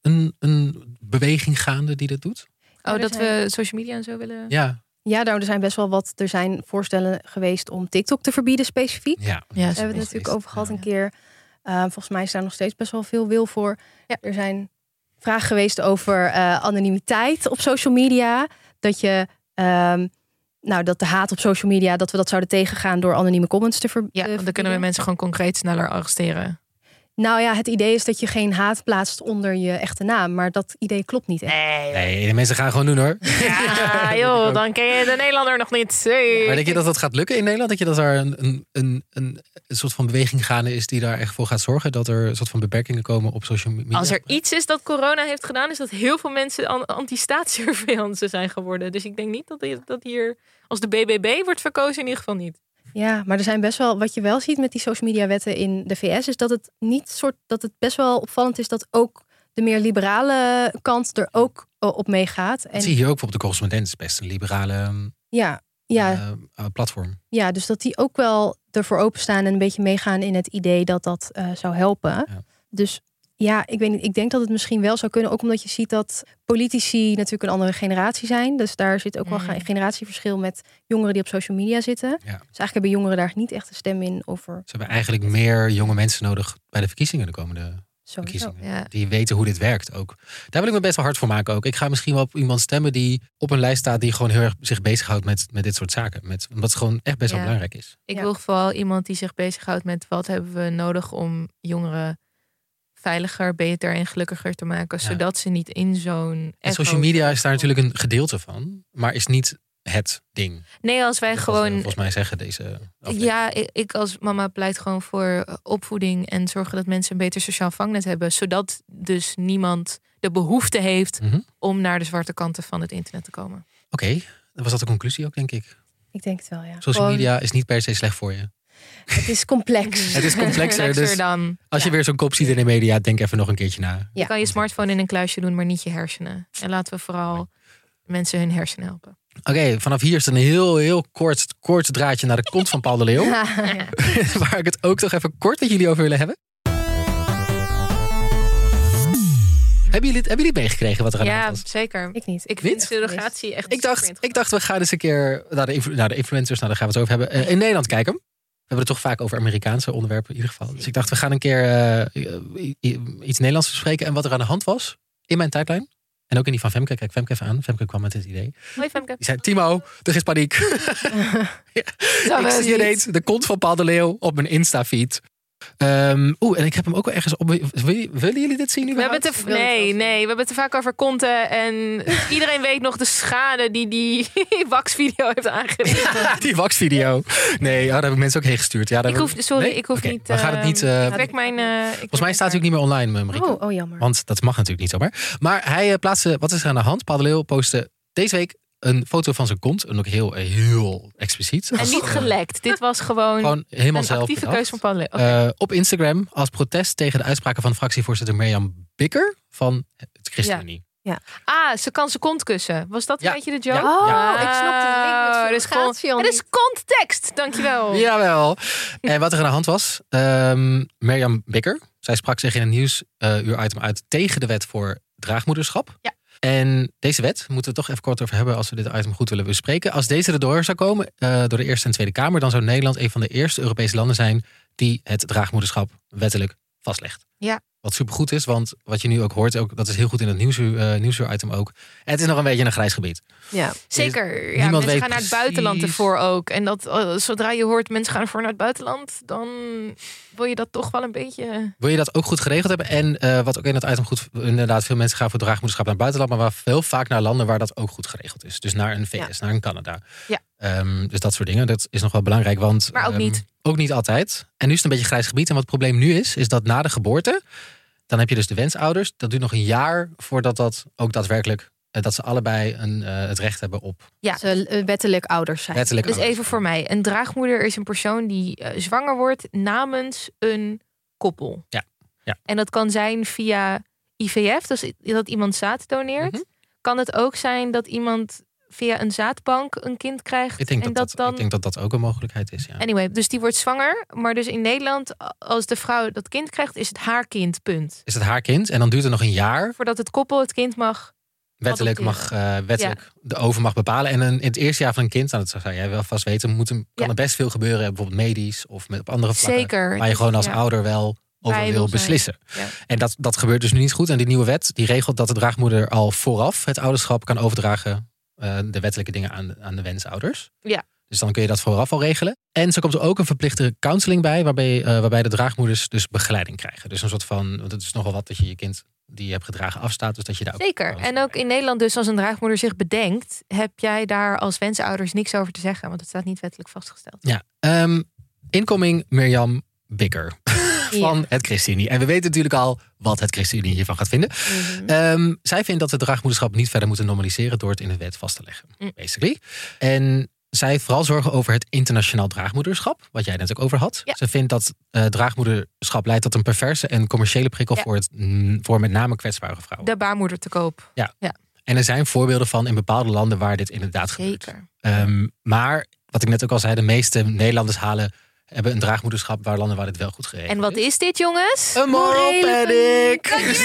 een, een beweging gaande die dat doet? Oh, dat we social media en zo willen. Ja. Ja, nou, er zijn best wel wat. Er zijn voorstellen geweest om TikTok te verbieden specifiek. Ja, ja daar hebben we het natuurlijk over gehad een keer. Uh, volgens mij is daar nog steeds best wel veel wil voor. Ja. Er zijn vragen geweest over uh, anonimiteit op social media. Dat je, um, nou, dat de haat op social media, dat we dat zouden tegengaan door anonieme comments te verbieden. Ja, dan kunnen we mensen gewoon concreet sneller arresteren. Nou ja, het idee is dat je geen haat plaatst onder je echte naam. Maar dat idee klopt niet echt. Nee, nee de mensen gaan gewoon doen hoor. Ja, joh, dan ken je de Nederlander nog niet. Hey. Maar denk je dat dat gaat lukken in Nederland? Dat je dat er een, een, een, een, soort van beweging gaande is die daar echt voor gaat zorgen? Dat er een soort van beperkingen komen op social media? Als er iets is dat corona heeft gedaan, is dat heel veel mensen anti-staatssurveillance zijn geworden. Dus ik denk niet dat, dat hier, als de BBB wordt verkozen, in ieder geval niet. Ja, maar er zijn best wel, wat je wel ziet met die social media wetten in de VS, is dat het niet soort, dat het best wel opvallend is dat ook de meer liberale kant er ook eh, op meegaat. En zie je ook op de correspondent is best een liberale ja, ja. Uh, platform. Ja, dus dat die ook wel ervoor openstaan en een beetje meegaan in het idee dat dat uh, zou helpen. Ja. Dus ja, ik weet niet. Ik denk dat het misschien wel zou kunnen. Ook omdat je ziet dat politici natuurlijk een andere generatie zijn. Dus daar zit ook wel mm. een generatieverschil met jongeren die op social media zitten. Ja. Dus eigenlijk hebben jongeren daar niet echt een stem in over. Ze hebben eigenlijk meer jonge mensen nodig bij de verkiezingen de komende verkiezingen. Ja. Die weten hoe dit werkt ook. Daar wil ik me best wel hard voor maken ook. Ik ga misschien wel op iemand stemmen die op een lijst staat die gewoon heel erg zich bezighoudt met, met dit soort zaken. Met, omdat het gewoon echt best wel belangrijk is. Ik wil vooral iemand die zich bezighoudt met wat hebben we nodig om jongeren veiliger, beter en gelukkiger te maken. Zodat ze niet in zo'n. En social media is daar natuurlijk een gedeelte van, maar is niet het ding. Nee, als wij gewoon. volgens mij zeggen deze. Ja, ik, als mama pleit gewoon voor opvoeding en zorgen dat mensen een beter sociaal vangnet hebben. Zodat dus niemand de behoefte heeft mhm. om naar de zwarte kanten van het internet te komen. Oké, okay. was dat de conclusie ook, denk ik. Ik denk het wel, ja. Social media is niet per se slecht voor je. Het is complex. het is complexer. dus dan, als je weer zo'n kop ziet in de media, denk even nog een keertje na. Je kan je smartphone in een kluisje doen, maar niet je hersenen. En laten we vooral mensen hun hersenen helpen. Oké, vanaf hier is een heel, heel kort, kort draadje naar de kont van Paul de Leeuw. Waar ik het ook toch even kort met jullie over willen hebben. Hebben jullie, hebben jullie meegekregen wat er aan de hand was? Ja, zeker. Ik niet. Ik vind surrogatie echt ik dacht, ik dacht, we gaan eens een keer naar de, naar de influencers, nou, daar gaan we het over hebben, uh, in Nederland kijken. We hebben het toch vaak over Amerikaanse onderwerpen in ieder geval. Dus ik dacht, we gaan een keer uh, iets Nederlands bespreken. En wat er aan de hand was in mijn tijdlijn. En ook in die van Femke. Kijk, Femke even aan. Femke kwam met dit idee. Hoi Femke. Die zei, Timo, er is paniek. ja, ik zie ineens de kont van Paul de Leeuw op mijn Insta-feed. Um, Oeh, en ik heb hem ook wel ergens op. Willen jullie dit zien nu? We hebben te, nee, nee, we hebben het te vaak over konten. En iedereen weet nog de schade die die waxvideo heeft aangericht. die waxvideo. Nee, ja, daar hebben mensen ook heen gestuurd. Ja, ik hoef, sorry, ik hoef niet. We gaan het niet. Uh, mijn, uh, volgens mij staat het ook niet meer online, Marieke. Oh, oh, jammer. Want dat mag natuurlijk niet zomaar. Maar hij uh, plaatste. Wat is er aan de hand? Padeleeuw postte deze week een foto van zijn kont. En ook heel, heel expliciet. En niet gelekt. Dit was gewoon, gewoon helemaal een zelf actieve keuze van Paul uh, op Instagram als protest tegen de uitspraken van fractievoorzitter Mirjam Bikker van het ChristenUnie. Ja. Ah, ze kan zijn kont kussen. Was dat Ja. een beetje de joke? Ja. Oh, Ja. ik snap de link Oh, met dus kon- surrogatie al Het is context, dankjewel. Jawel. En wat er aan de hand was, ehm Mirjam Bikker, zij sprak zich in een nieuwsuur-item uit tegen de wet voor draagmoederschap. Ja. En deze wet moeten we toch even kort over hebben als we dit item goed willen bespreken. Als deze erdoor zou komen eh, door de Eerste en Tweede Kamer, dan zou Nederland een van de eerste Europese landen zijn die het draagmoederschap wettelijk vastlegt. Ja. Wat supergoed is, want wat je nu ook hoort, ook, dat is heel goed in het nieuwsuur, eh, nieuwsuur-item ook. Het is nog een beetje een grijs gebied. Ja. Zeker. Ja, mensen weet gaan naar het precies- buitenland ervoor ook. En dat, eh, zodra je hoort mensen gaan ervoor naar het buitenland, dan wil je dat toch wel een beetje. Wil je dat ook goed geregeld hebben? En eh, wat ook in het item goed, inderdaad, veel mensen gaan voor draagmoederschap naar het buitenland, maar waar veel vaak naar landen waar dat ook goed geregeld is. Dus naar een VS, naar een Canada. Ja. Ehm, dus dat soort dingen, dat is nog wel belangrijk, want Maar ook ehm, niet. ook niet altijd. En nu is het een beetje grijs gebied. En wat het probleem nu is, is dat na de geboorte, dan heb je dus de wensouders. Dat duurt nog een jaar voordat dat ook daadwerkelijk, eh, dat ze allebei een, eh, het recht hebben op Ja. Ze eh, wettelijk ouders zijn. wettelijk. Dus ouders. even voor mij: een draagmoeder is een persoon die zwanger wordt namens een koppel. Ja. Ja. En dat kan zijn via IVF, dus dat iemand zaad doneert. Mhm. Kan het ook zijn dat iemand via een zaadbank een kind krijgt? Ik denk en dat, dat, dan. ik denk dat dat ook een mogelijkheid is. Ja. Anyway, dus die wordt zwanger. Maar dus in Nederland, als de vrouw dat kind krijgt, is het haar kind, punt. Is het haar kind? En dan duurt het nog een jaar Voordat het koppel het kind mag. wettelijk mag, eh, wettelijk de over mag bepalen. En een, in het eerste jaar van een kind, nou, dat zou jij wel vast weten, moet, kan Ja. er best veel gebeuren. Bijvoorbeeld medisch of met, op andere vlakken. Zeker. Waar je gewoon als ouder wel over Bij wil beslissen. Ja. En dat, dat gebeurt dus nu niet goed. En die nieuwe wet die regelt dat de draagmoeder al vooraf het ouderschap kan overdragen. Eh, de wettelijke dingen aan, aan de wensouders. Ja. Dus dan kun je dat vooraf al regelen. En zo komt er ook een verplichte counseling bij, waarbij, eh, waarbij de draagmoeders dus begeleiding krijgen. Dus een soort van, want het is nogal wat dat je je kind die je hebt gedragen afstaat. Dus dat je daar ook Zeker. En ook in Nederland dus als een draagmoeder zich bedenkt, heb jij daar als wensouders niks over te zeggen, want het staat niet wettelijk vastgesteld. Ja. Ehm, incoming Mirjam Bikker van het ChristenUnie. En we weten natuurlijk al wat het ChristenUnie hiervan gaat vinden. Mhm. Ehm, zij vindt dat we draagmoederschap niet verder moeten normaliseren door het in de wet vast te leggen. Mm. Basically. En zij vooral zorgen over het internationaal draagmoederschap, wat jij net ook over had. Ja. Ze vindt dat eh, draagmoederschap leidt tot een perverse en commerciële prikkel Ja. voor, het, voor met name kwetsbare vrouwen. De baarmoeder te koop. En er zijn voorbeelden van in bepaalde landen waar dit inderdaad gebeurt. Ehm, maar wat ik net ook al zei, de meeste Nederlanders halen hebben een draagmoederschap waar landen waar dit wel goed geregeld En wat is dit, jongens? Een moral panic. Precies.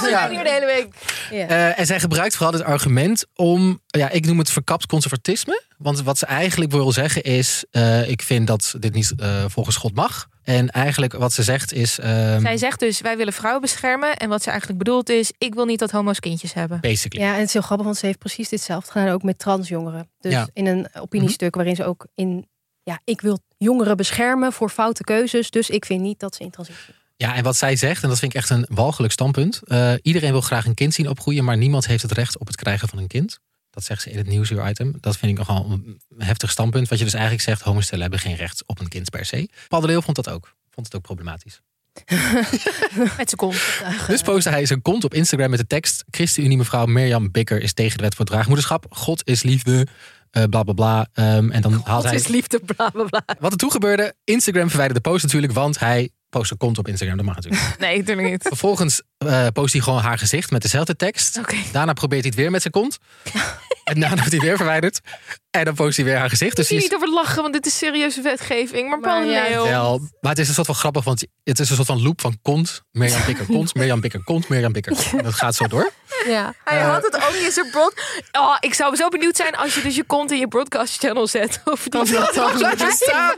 We Ja. zijn hier de hele week. Ja. Eh, en zij gebruikt vooral dit argument om, ja, ik noem het verkapt conservatisme. Want wat ze eigenlijk wil zeggen is, eh, ik vind dat dit niet eh, volgens God mag. En eigenlijk wat ze zegt is, ehm, Zij zegt dus, wij willen vrouwen beschermen. En wat ze eigenlijk bedoelt is, ik wil niet dat homo's kindjes hebben. basically. Ja, en het is heel grappig, want ze heeft precies ditzelfde gedaan ook met transjongeren. Dus Ja. in een opiniestuk waarin ze ook in, ja, ik wil jongeren beschermen voor foute keuzes, dus ik vind niet dat ze in transitie. Ja, en wat zij zegt, en dat vind ik echt een walgelijk standpunt. eh, iedereen wil graag een kind zien opgroeien, maar niemand heeft het recht op het krijgen van een kind. Dat zegt ze in het nieuwsuur-item. Dat vind ik nogal een heftig standpunt. Wat je dus eigenlijk zegt, homostellen hebben geen recht op een kind per se. Paul de Leeuw vond dat ook. Vond het ook problematisch. Met z'n kont. Dus postte hij zijn kont op Instagram met de tekst... ChristenUnie mevrouw Mirjam Bikker is tegen de wet voor draagmoederschap. God is liefde, eh bla bla bla. Ehm, en dan haalt hij... liefde, bla bla bla. Wat er toen gebeurde, Instagram verwijderde de post natuurlijk... want hij postte kont op Instagram, dat mag natuurlijk niet. Nee, natuurlijk niet. Vervolgens eh, post hij gewoon haar gezicht met dezelfde tekst. Oké. Daarna probeert hij het weer met zijn kont. en daarna wordt hij weer verwijderd. En dan post hij weer haar gezicht. Dus Dus die niet is over lachen, want dit is serieuze wetgeving. Maar Maar ja, wel... Maar het is een soort van grappig, want het is een soort van loop van kont. Mirjam Bikker, kont, Mirjam Bikker, kont, Mirjam Bikker. Dat gaat zo door. Ja. Hij Eh. had het ook niet in zijn broad... Oh, ik zou zo benieuwd zijn als je dus je kont in je broadcast channel zet. Of die dat dan staan.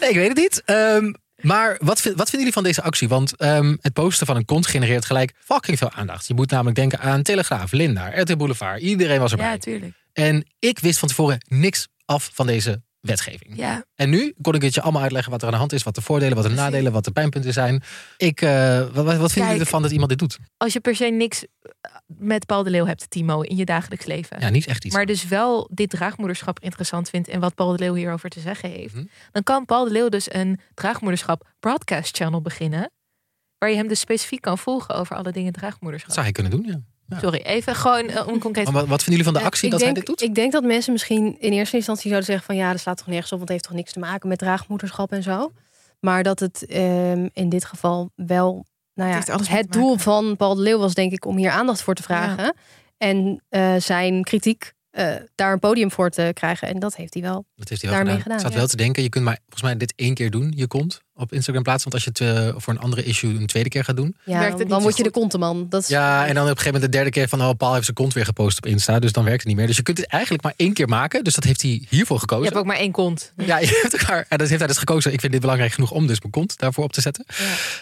Nee, ik weet het niet. Ehm, maar wat, wat vinden jullie van deze actie? Want ehm, het posten van een kont genereert gelijk fucking veel aandacht. Je moet namelijk denken aan Telegraaf, Linda, RT Boulevard. Iedereen was erbij. Ja, tuurlijk. En ik wist van tevoren niks af van deze wetgeving. Ja. En nu kon ik het je allemaal uitleggen wat er aan de hand is, wat de voordelen, wat de nadelen, wat de pijnpunten zijn. Ik, eh, wat, wat vinden jullie ervan dat iemand dit doet? Als je per se niks eh, met Paul de Leeuw hebt, Timo, in je dagelijks leven. Ja, niet echt iets. maar dus wel dit draagmoederschap interessant vindt en wat Paul de Leeuw hierover te zeggen heeft. Mhm. Dan kan Paul de Leeuw dus een draagmoederschap broadcast channel beginnen. Waar je hem dus specifiek kan volgen over alle dingen draagmoederschap. Dat zou hij kunnen doen, ja. Sorry, even gewoon eh, om concreet. Maar wat, wat vinden jullie van de actie ik dat denk, hij dit doet? Ik denk dat mensen misschien in eerste instantie zouden zeggen van ja, dat slaat toch nergens op, want het heeft toch niks te maken met draagmoederschap en zo. Maar dat het ehm, in dit geval wel nou ja, het, te doel van Paul de Leeuw was denk ik om hier aandacht voor te vragen. En eh, zijn kritiek eh, daar een podium voor te krijgen. En dat heeft hij wel. Dat heeft hij wel Daarmee gedaan. gedaan, Ik zat ja. wel te denken, je kunt maar volgens mij dit één keer doen, je kont op Instagram plaatsen. Want als je het eh, voor een andere issue een tweede keer gaat doen. Ja, Werkt het dan, niet dan word je de konteman. Dat is, Ja, en dan op een gegeven moment de derde keer van, oh, Paul heeft zijn kont weer gepost op Insta. Dus dan werkt het niet meer. Dus je kunt het eigenlijk maar één keer maken. Dus dat heeft hij hiervoor Je gekozen. hebt ook maar één kont. Ja, je hebt elkaar. En dat heeft hij dus gekozen. Ik vind dit belangrijk genoeg om dus mijn kont daarvoor op te zetten.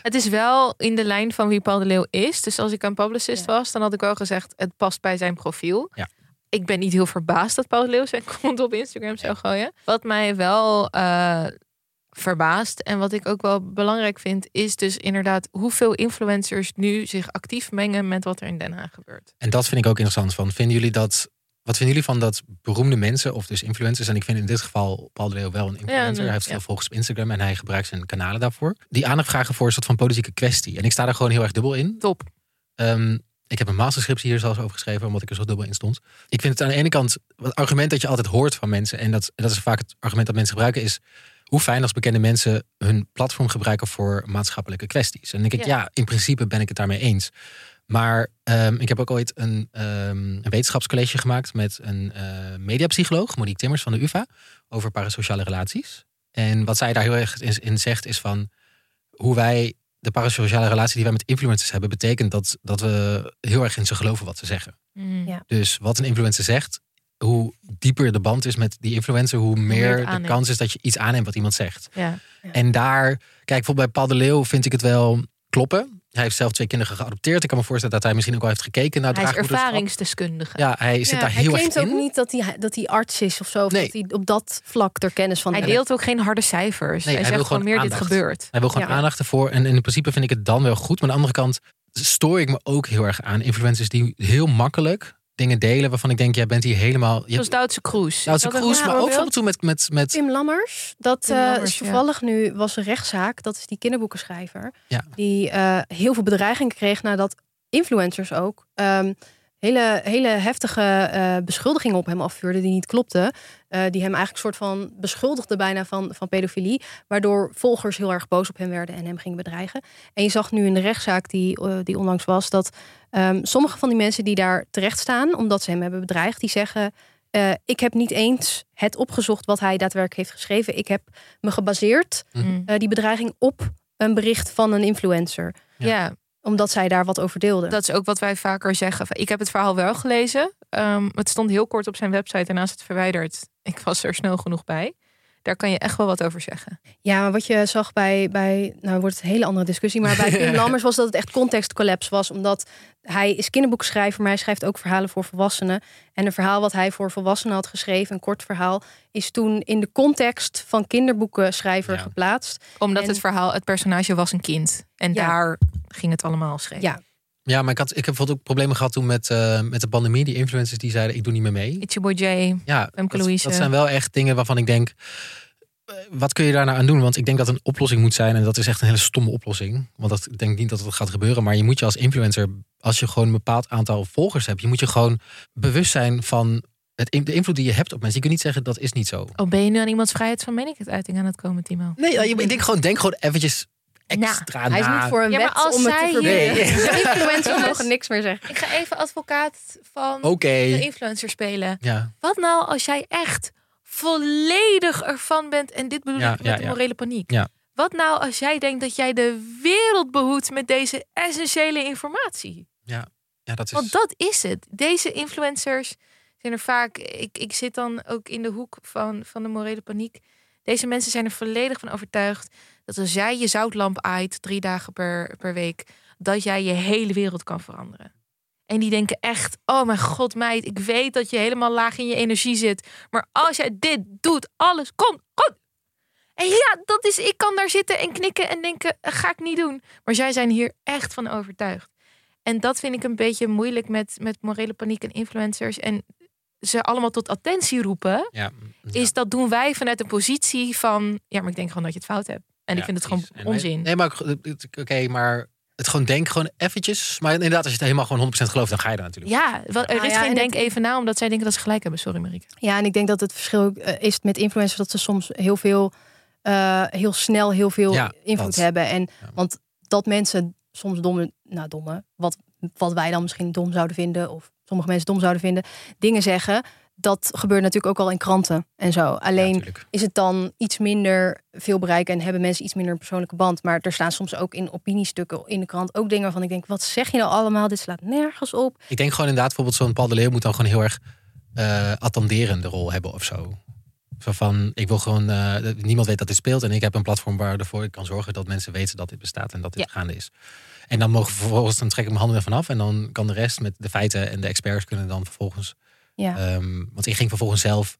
Het is wel in de lijn van wie Paul de Leeuw is. Dus als ik een publicist Ja. was, dan had ik wel gezegd: het past bij zijn profiel. Ja. Ik ben niet heel verbaasd dat Paul Leeuw zijn kont op Instagram zou gooien. Wat mij wel eh, verbaast en wat ik ook wel belangrijk vind, is dus inderdaad hoeveel influencers nu zich actief mengen met wat er in Den Haag gebeurt. En dat vind ik ook interessant. Van, vinden jullie dat, wat vinden jullie van dat beroemde mensen of dus influencers? En ik vind in dit geval Paul de Leeuw wel een influencer. nee, hij heeft ja. veel volgers op Instagram en hij gebruikt zijn kanalen daarvoor. Die aandacht vragen voor een soort van politieke kwestie. En ik sta daar gewoon heel erg dubbel in. Top. Ehm, ik heb een masterscriptie hier zelfs over geschreven, omdat ik er zo dubbel in stond. Ik vind het aan de ene kant, het argument dat je altijd hoort van mensen, en dat, dat is vaak het argument dat mensen gebruiken, is hoe fijn als bekende mensen hun platform gebruiken voor maatschappelijke kwesties. En dan denk ik, Ja. ja, in principe ben ik het daarmee eens. Maar ehm, ik heb ook ooit een, ehm, een wetenschapscollege gemaakt met een eh, mediapsycholoog, Monique Timmers van de UvA, over parasociale relaties. En wat zij daar heel erg in, in zegt is van hoe wij de parasociale relatie die wij met influencers hebben, betekent dat, dat we heel erg in ze geloven wat ze zeggen. Mm. Ja. Dus wat een influencer zegt, hoe dieper de band is met die influencer, hoe meer de kans is dat je iets aanneemt wat iemand zegt. Ja. En daar, kijk, bijvoorbeeld bij Paul de Leeuw vind ik het wel kloppen. Hij heeft zelf twee kinderen geadopteerd. Ik kan me voorstellen dat hij misschien ook al heeft gekeken naar het Hij is ervaringsdeskundige. Ja, hij zit Ja, daar hij heel erg claimt ook in. niet dat hij, dat hij arts is of zo. Of Nee. dat hij op dat vlak er kennis van Hij heeft. deelt ook geen harde cijfers. Nee, hij, hij zegt wil gewoon gewoon meer dit gebeurt. Hij wil gewoon Ja. aandacht ervoor. En in principe vind ik het dan wel goed. Maar aan de andere kant stoor ik me ook heel erg aan influencers die heel makkelijk dingen delen waarvan ik denk, jij bent hier helemaal. Je Zoals Duitse Kroes. Duitse Kroes, maar ook af en toe met, met, met Tim Lammers, dat Tim eh, is toevallig nu was een rechtszaak. Dat is die kinderboekenschrijver. Ja. Die eh, heel veel bedreigingen kreeg nadat influencers ook ehm, hele, hele heftige eh, beschuldigingen op hem afvuurden die niet klopten. Eh, die hem eigenlijk soort van beschuldigden bijna van, van pedofilie. Waardoor volgers heel erg boos op hem werden en hem gingen bedreigen. En je zag nu in de rechtszaak die, eh, die onlangs was dat ehm, sommige van die mensen die daar terecht staan, omdat ze hem hebben bedreigd, die zeggen. eh, ik heb niet eens het opgezocht wat hij daadwerkelijk heeft geschreven. Ik heb me gebaseerd, Mm. eh, die bedreiging, op een bericht van een influencer. Ja. Omdat zij daar wat over deelde. dat is ook wat wij vaker zeggen. Ik heb het verhaal wel gelezen. Ehm, het stond heel kort op zijn website. Daarna is het verwijderd. Ik was er snel genoeg bij. Daar kan je echt wel wat over zeggen. Ja, maar wat je zag bij, bij nou wordt het een hele andere discussie, maar bij Tim Lammers was dat het echt contextcollapse was, omdat hij is kinderboekschrijver, maar hij schrijft ook verhalen voor volwassenen. En een verhaal wat hij voor volwassenen had geschreven, een kort verhaal, is toen in de context van kinderboekenschrijver Ja. geplaatst. Omdat En- het verhaal, het personage was een kind. En Ja. daar ging het allemaal scheef. Ja. Ja, maar ik, had, ik heb bijvoorbeeld ook problemen gehad toen met, eh, met de pandemie. Die influencers die zeiden, ik doe niet meer mee. It's your boy Jay. Ja, Femke dat, Louise. dat zijn wel echt dingen waarvan ik denk... eh, Wat kun je daar nou aan doen? Want ik denk dat een oplossing moet zijn. En dat is echt een hele stomme oplossing. Want dat, ik denk niet dat het gaat gebeuren. Maar je moet je als influencer, als je gewoon een bepaald aantal volgers hebt... je moet je gewoon bewust zijn van het, de invloed die je hebt op mensen. Je kunt niet zeggen, dat is niet zo. Oh, ben je nu aan iemands vrijheid van meningsuiting aan het komen, Timo? Nee, ik denk gewoon, denk gewoon eventjes extra Hij is niet voor een Ja, maar wet als om het zij te hier- verbieden. Nee. Influencers mogen niks meer zeggen. Ik ga even advocaat van Oké. de influencer spelen. Ja, Wat nou als jij echt volledig ervan bent, en dit bedoel Ja, ik met ja, de ja. morele paniek. Ja. Wat nou als jij denkt dat jij de wereld behoedt met deze essentiële informatie? ja, dat is... Want dat is het. Deze influencers zijn er vaak. Ik, ik zit dan ook in de hoek van, van de morele paniek. Deze mensen zijn er volledig van overtuigd dat als jij je zoutlamp aait drie dagen per, per week, dat jij je hele wereld kan veranderen. En die denken echt: oh mijn god, meid, ik weet dat je helemaal laag in je energie zit. Maar als jij dit doet, alles komt goed. En ja, dat is, ik kan daar zitten en knikken en denken: "Dat ga ik niet doen. Maar zij zijn hier echt van overtuigd. En dat vind ik een beetje moeilijk met, met morele paniek en influencers. En ze allemaal tot attentie roepen. ja, Is dat doen wij vanuit een positie van... Ja, maar ik denk gewoon dat je het fout hebt. En ik vind het precies. gewoon En onzin. Nee, maar oké, maar het gewoon denk gewoon eventjes. Maar inderdaad, als je het helemaal gewoon 100% gelooft, dan ga je er natuurlijk. Ja, wel, er Nou is ja, geen en denk het- even na, omdat zij denken dat ze gelijk hebben. Sorry, Marieke. Ja, en ik denk dat het verschil eh, is met influencers dat ze soms heel veel, eh, heel snel heel veel Ja, invloed dat. hebben. En Ja. want dat mensen soms domme, nou domme, wat, wat wij dan misschien dom zouden vinden, of sommige mensen dom zouden vinden, dingen zeggen. Dat gebeurt natuurlijk ook al in kranten en zo. Alleen is het dan iets minder veel bereik en hebben mensen iets minder een persoonlijke band. Maar er staan soms ook in opiniestukken in de krant ook dingen van ik denk, wat zeg je nou allemaal? Dit slaat nergens op. Ik denk gewoon inderdaad, bijvoorbeeld zo'n Paul de Leeuw moet dan gewoon heel erg eh attenderende rol hebben of zo. Zo van, ik wil gewoon, eh, niemand weet dat dit speelt. En ik heb een platform waarvoor ik kan zorgen dat mensen weten dat dit bestaat en dat dit gaande is. En dan mogen vervolgens, dan trek ik mijn handen ervan af. En dan kan de rest met de feiten en de experts kunnen dan vervolgens. Ja. ehm, want ik ging vervolgens zelf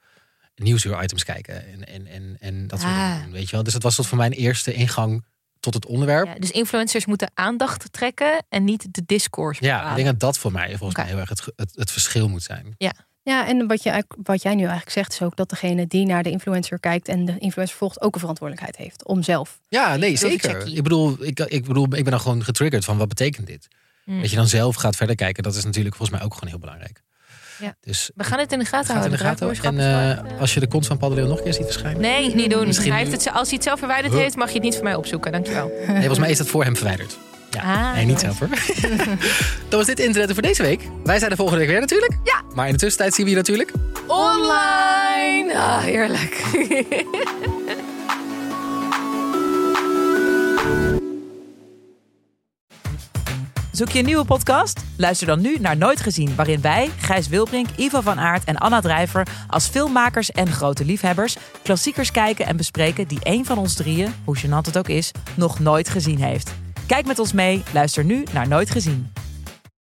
nieuwsuur-items kijken. En, en, en, en dat soort Ah. dingen. Weet je wel? Dus dat was tot voor mijn eerste ingang tot het onderwerp. Ja, dus influencers moeten aandacht trekken en niet de discourse Ja, ik denk dat dat voor mij volgens mij heel erg het, het, het verschil moet zijn. Ja, en wat, je, wat jij nu eigenlijk zegt is ook dat degene die naar de influencer kijkt en de influencer volgt ook een verantwoordelijkheid heeft om zelf. Ja, nee, zeker. Ik bedoel, ik, ik bedoel, ik ben dan gewoon getriggerd van wat betekent dit? Mm. Dat je dan zelf gaat verder kijken, dat is natuurlijk volgens mij ook gewoon heel belangrijk. Ja. Dus We gaan het in de gaten in de houden. gaten houden. En eh, als je de kont van Paul de Leeuw nog een keer ziet verschijnen. Nee, niet doen. Misschien hij heeft het, als hij het zelf verwijderd Huh? heeft, mag je het niet voor mij opzoeken. Dankjewel. Nee, volgens mij is dat voor hem verwijderd. Ja, Ah, nee, niet nice. zelf hoor. Dan was dit internet voor deze week. Wij zijn de volgende week weer natuurlijk. Ja. Maar in de tussentijd zien we je natuurlijk. Online! Ah, heerlijk. Zoek je een nieuwe podcast? Luister dan nu naar Nooit Gezien, waarin wij, Gijs Wilbrink, Ivo van Aert en Anna Drijver als filmmakers en grote liefhebbers klassiekers kijken en bespreken die één van ons drieën, hoe gênant het ook is, nog nooit gezien heeft. Kijk met ons mee, luister nu naar Nooit Gezien.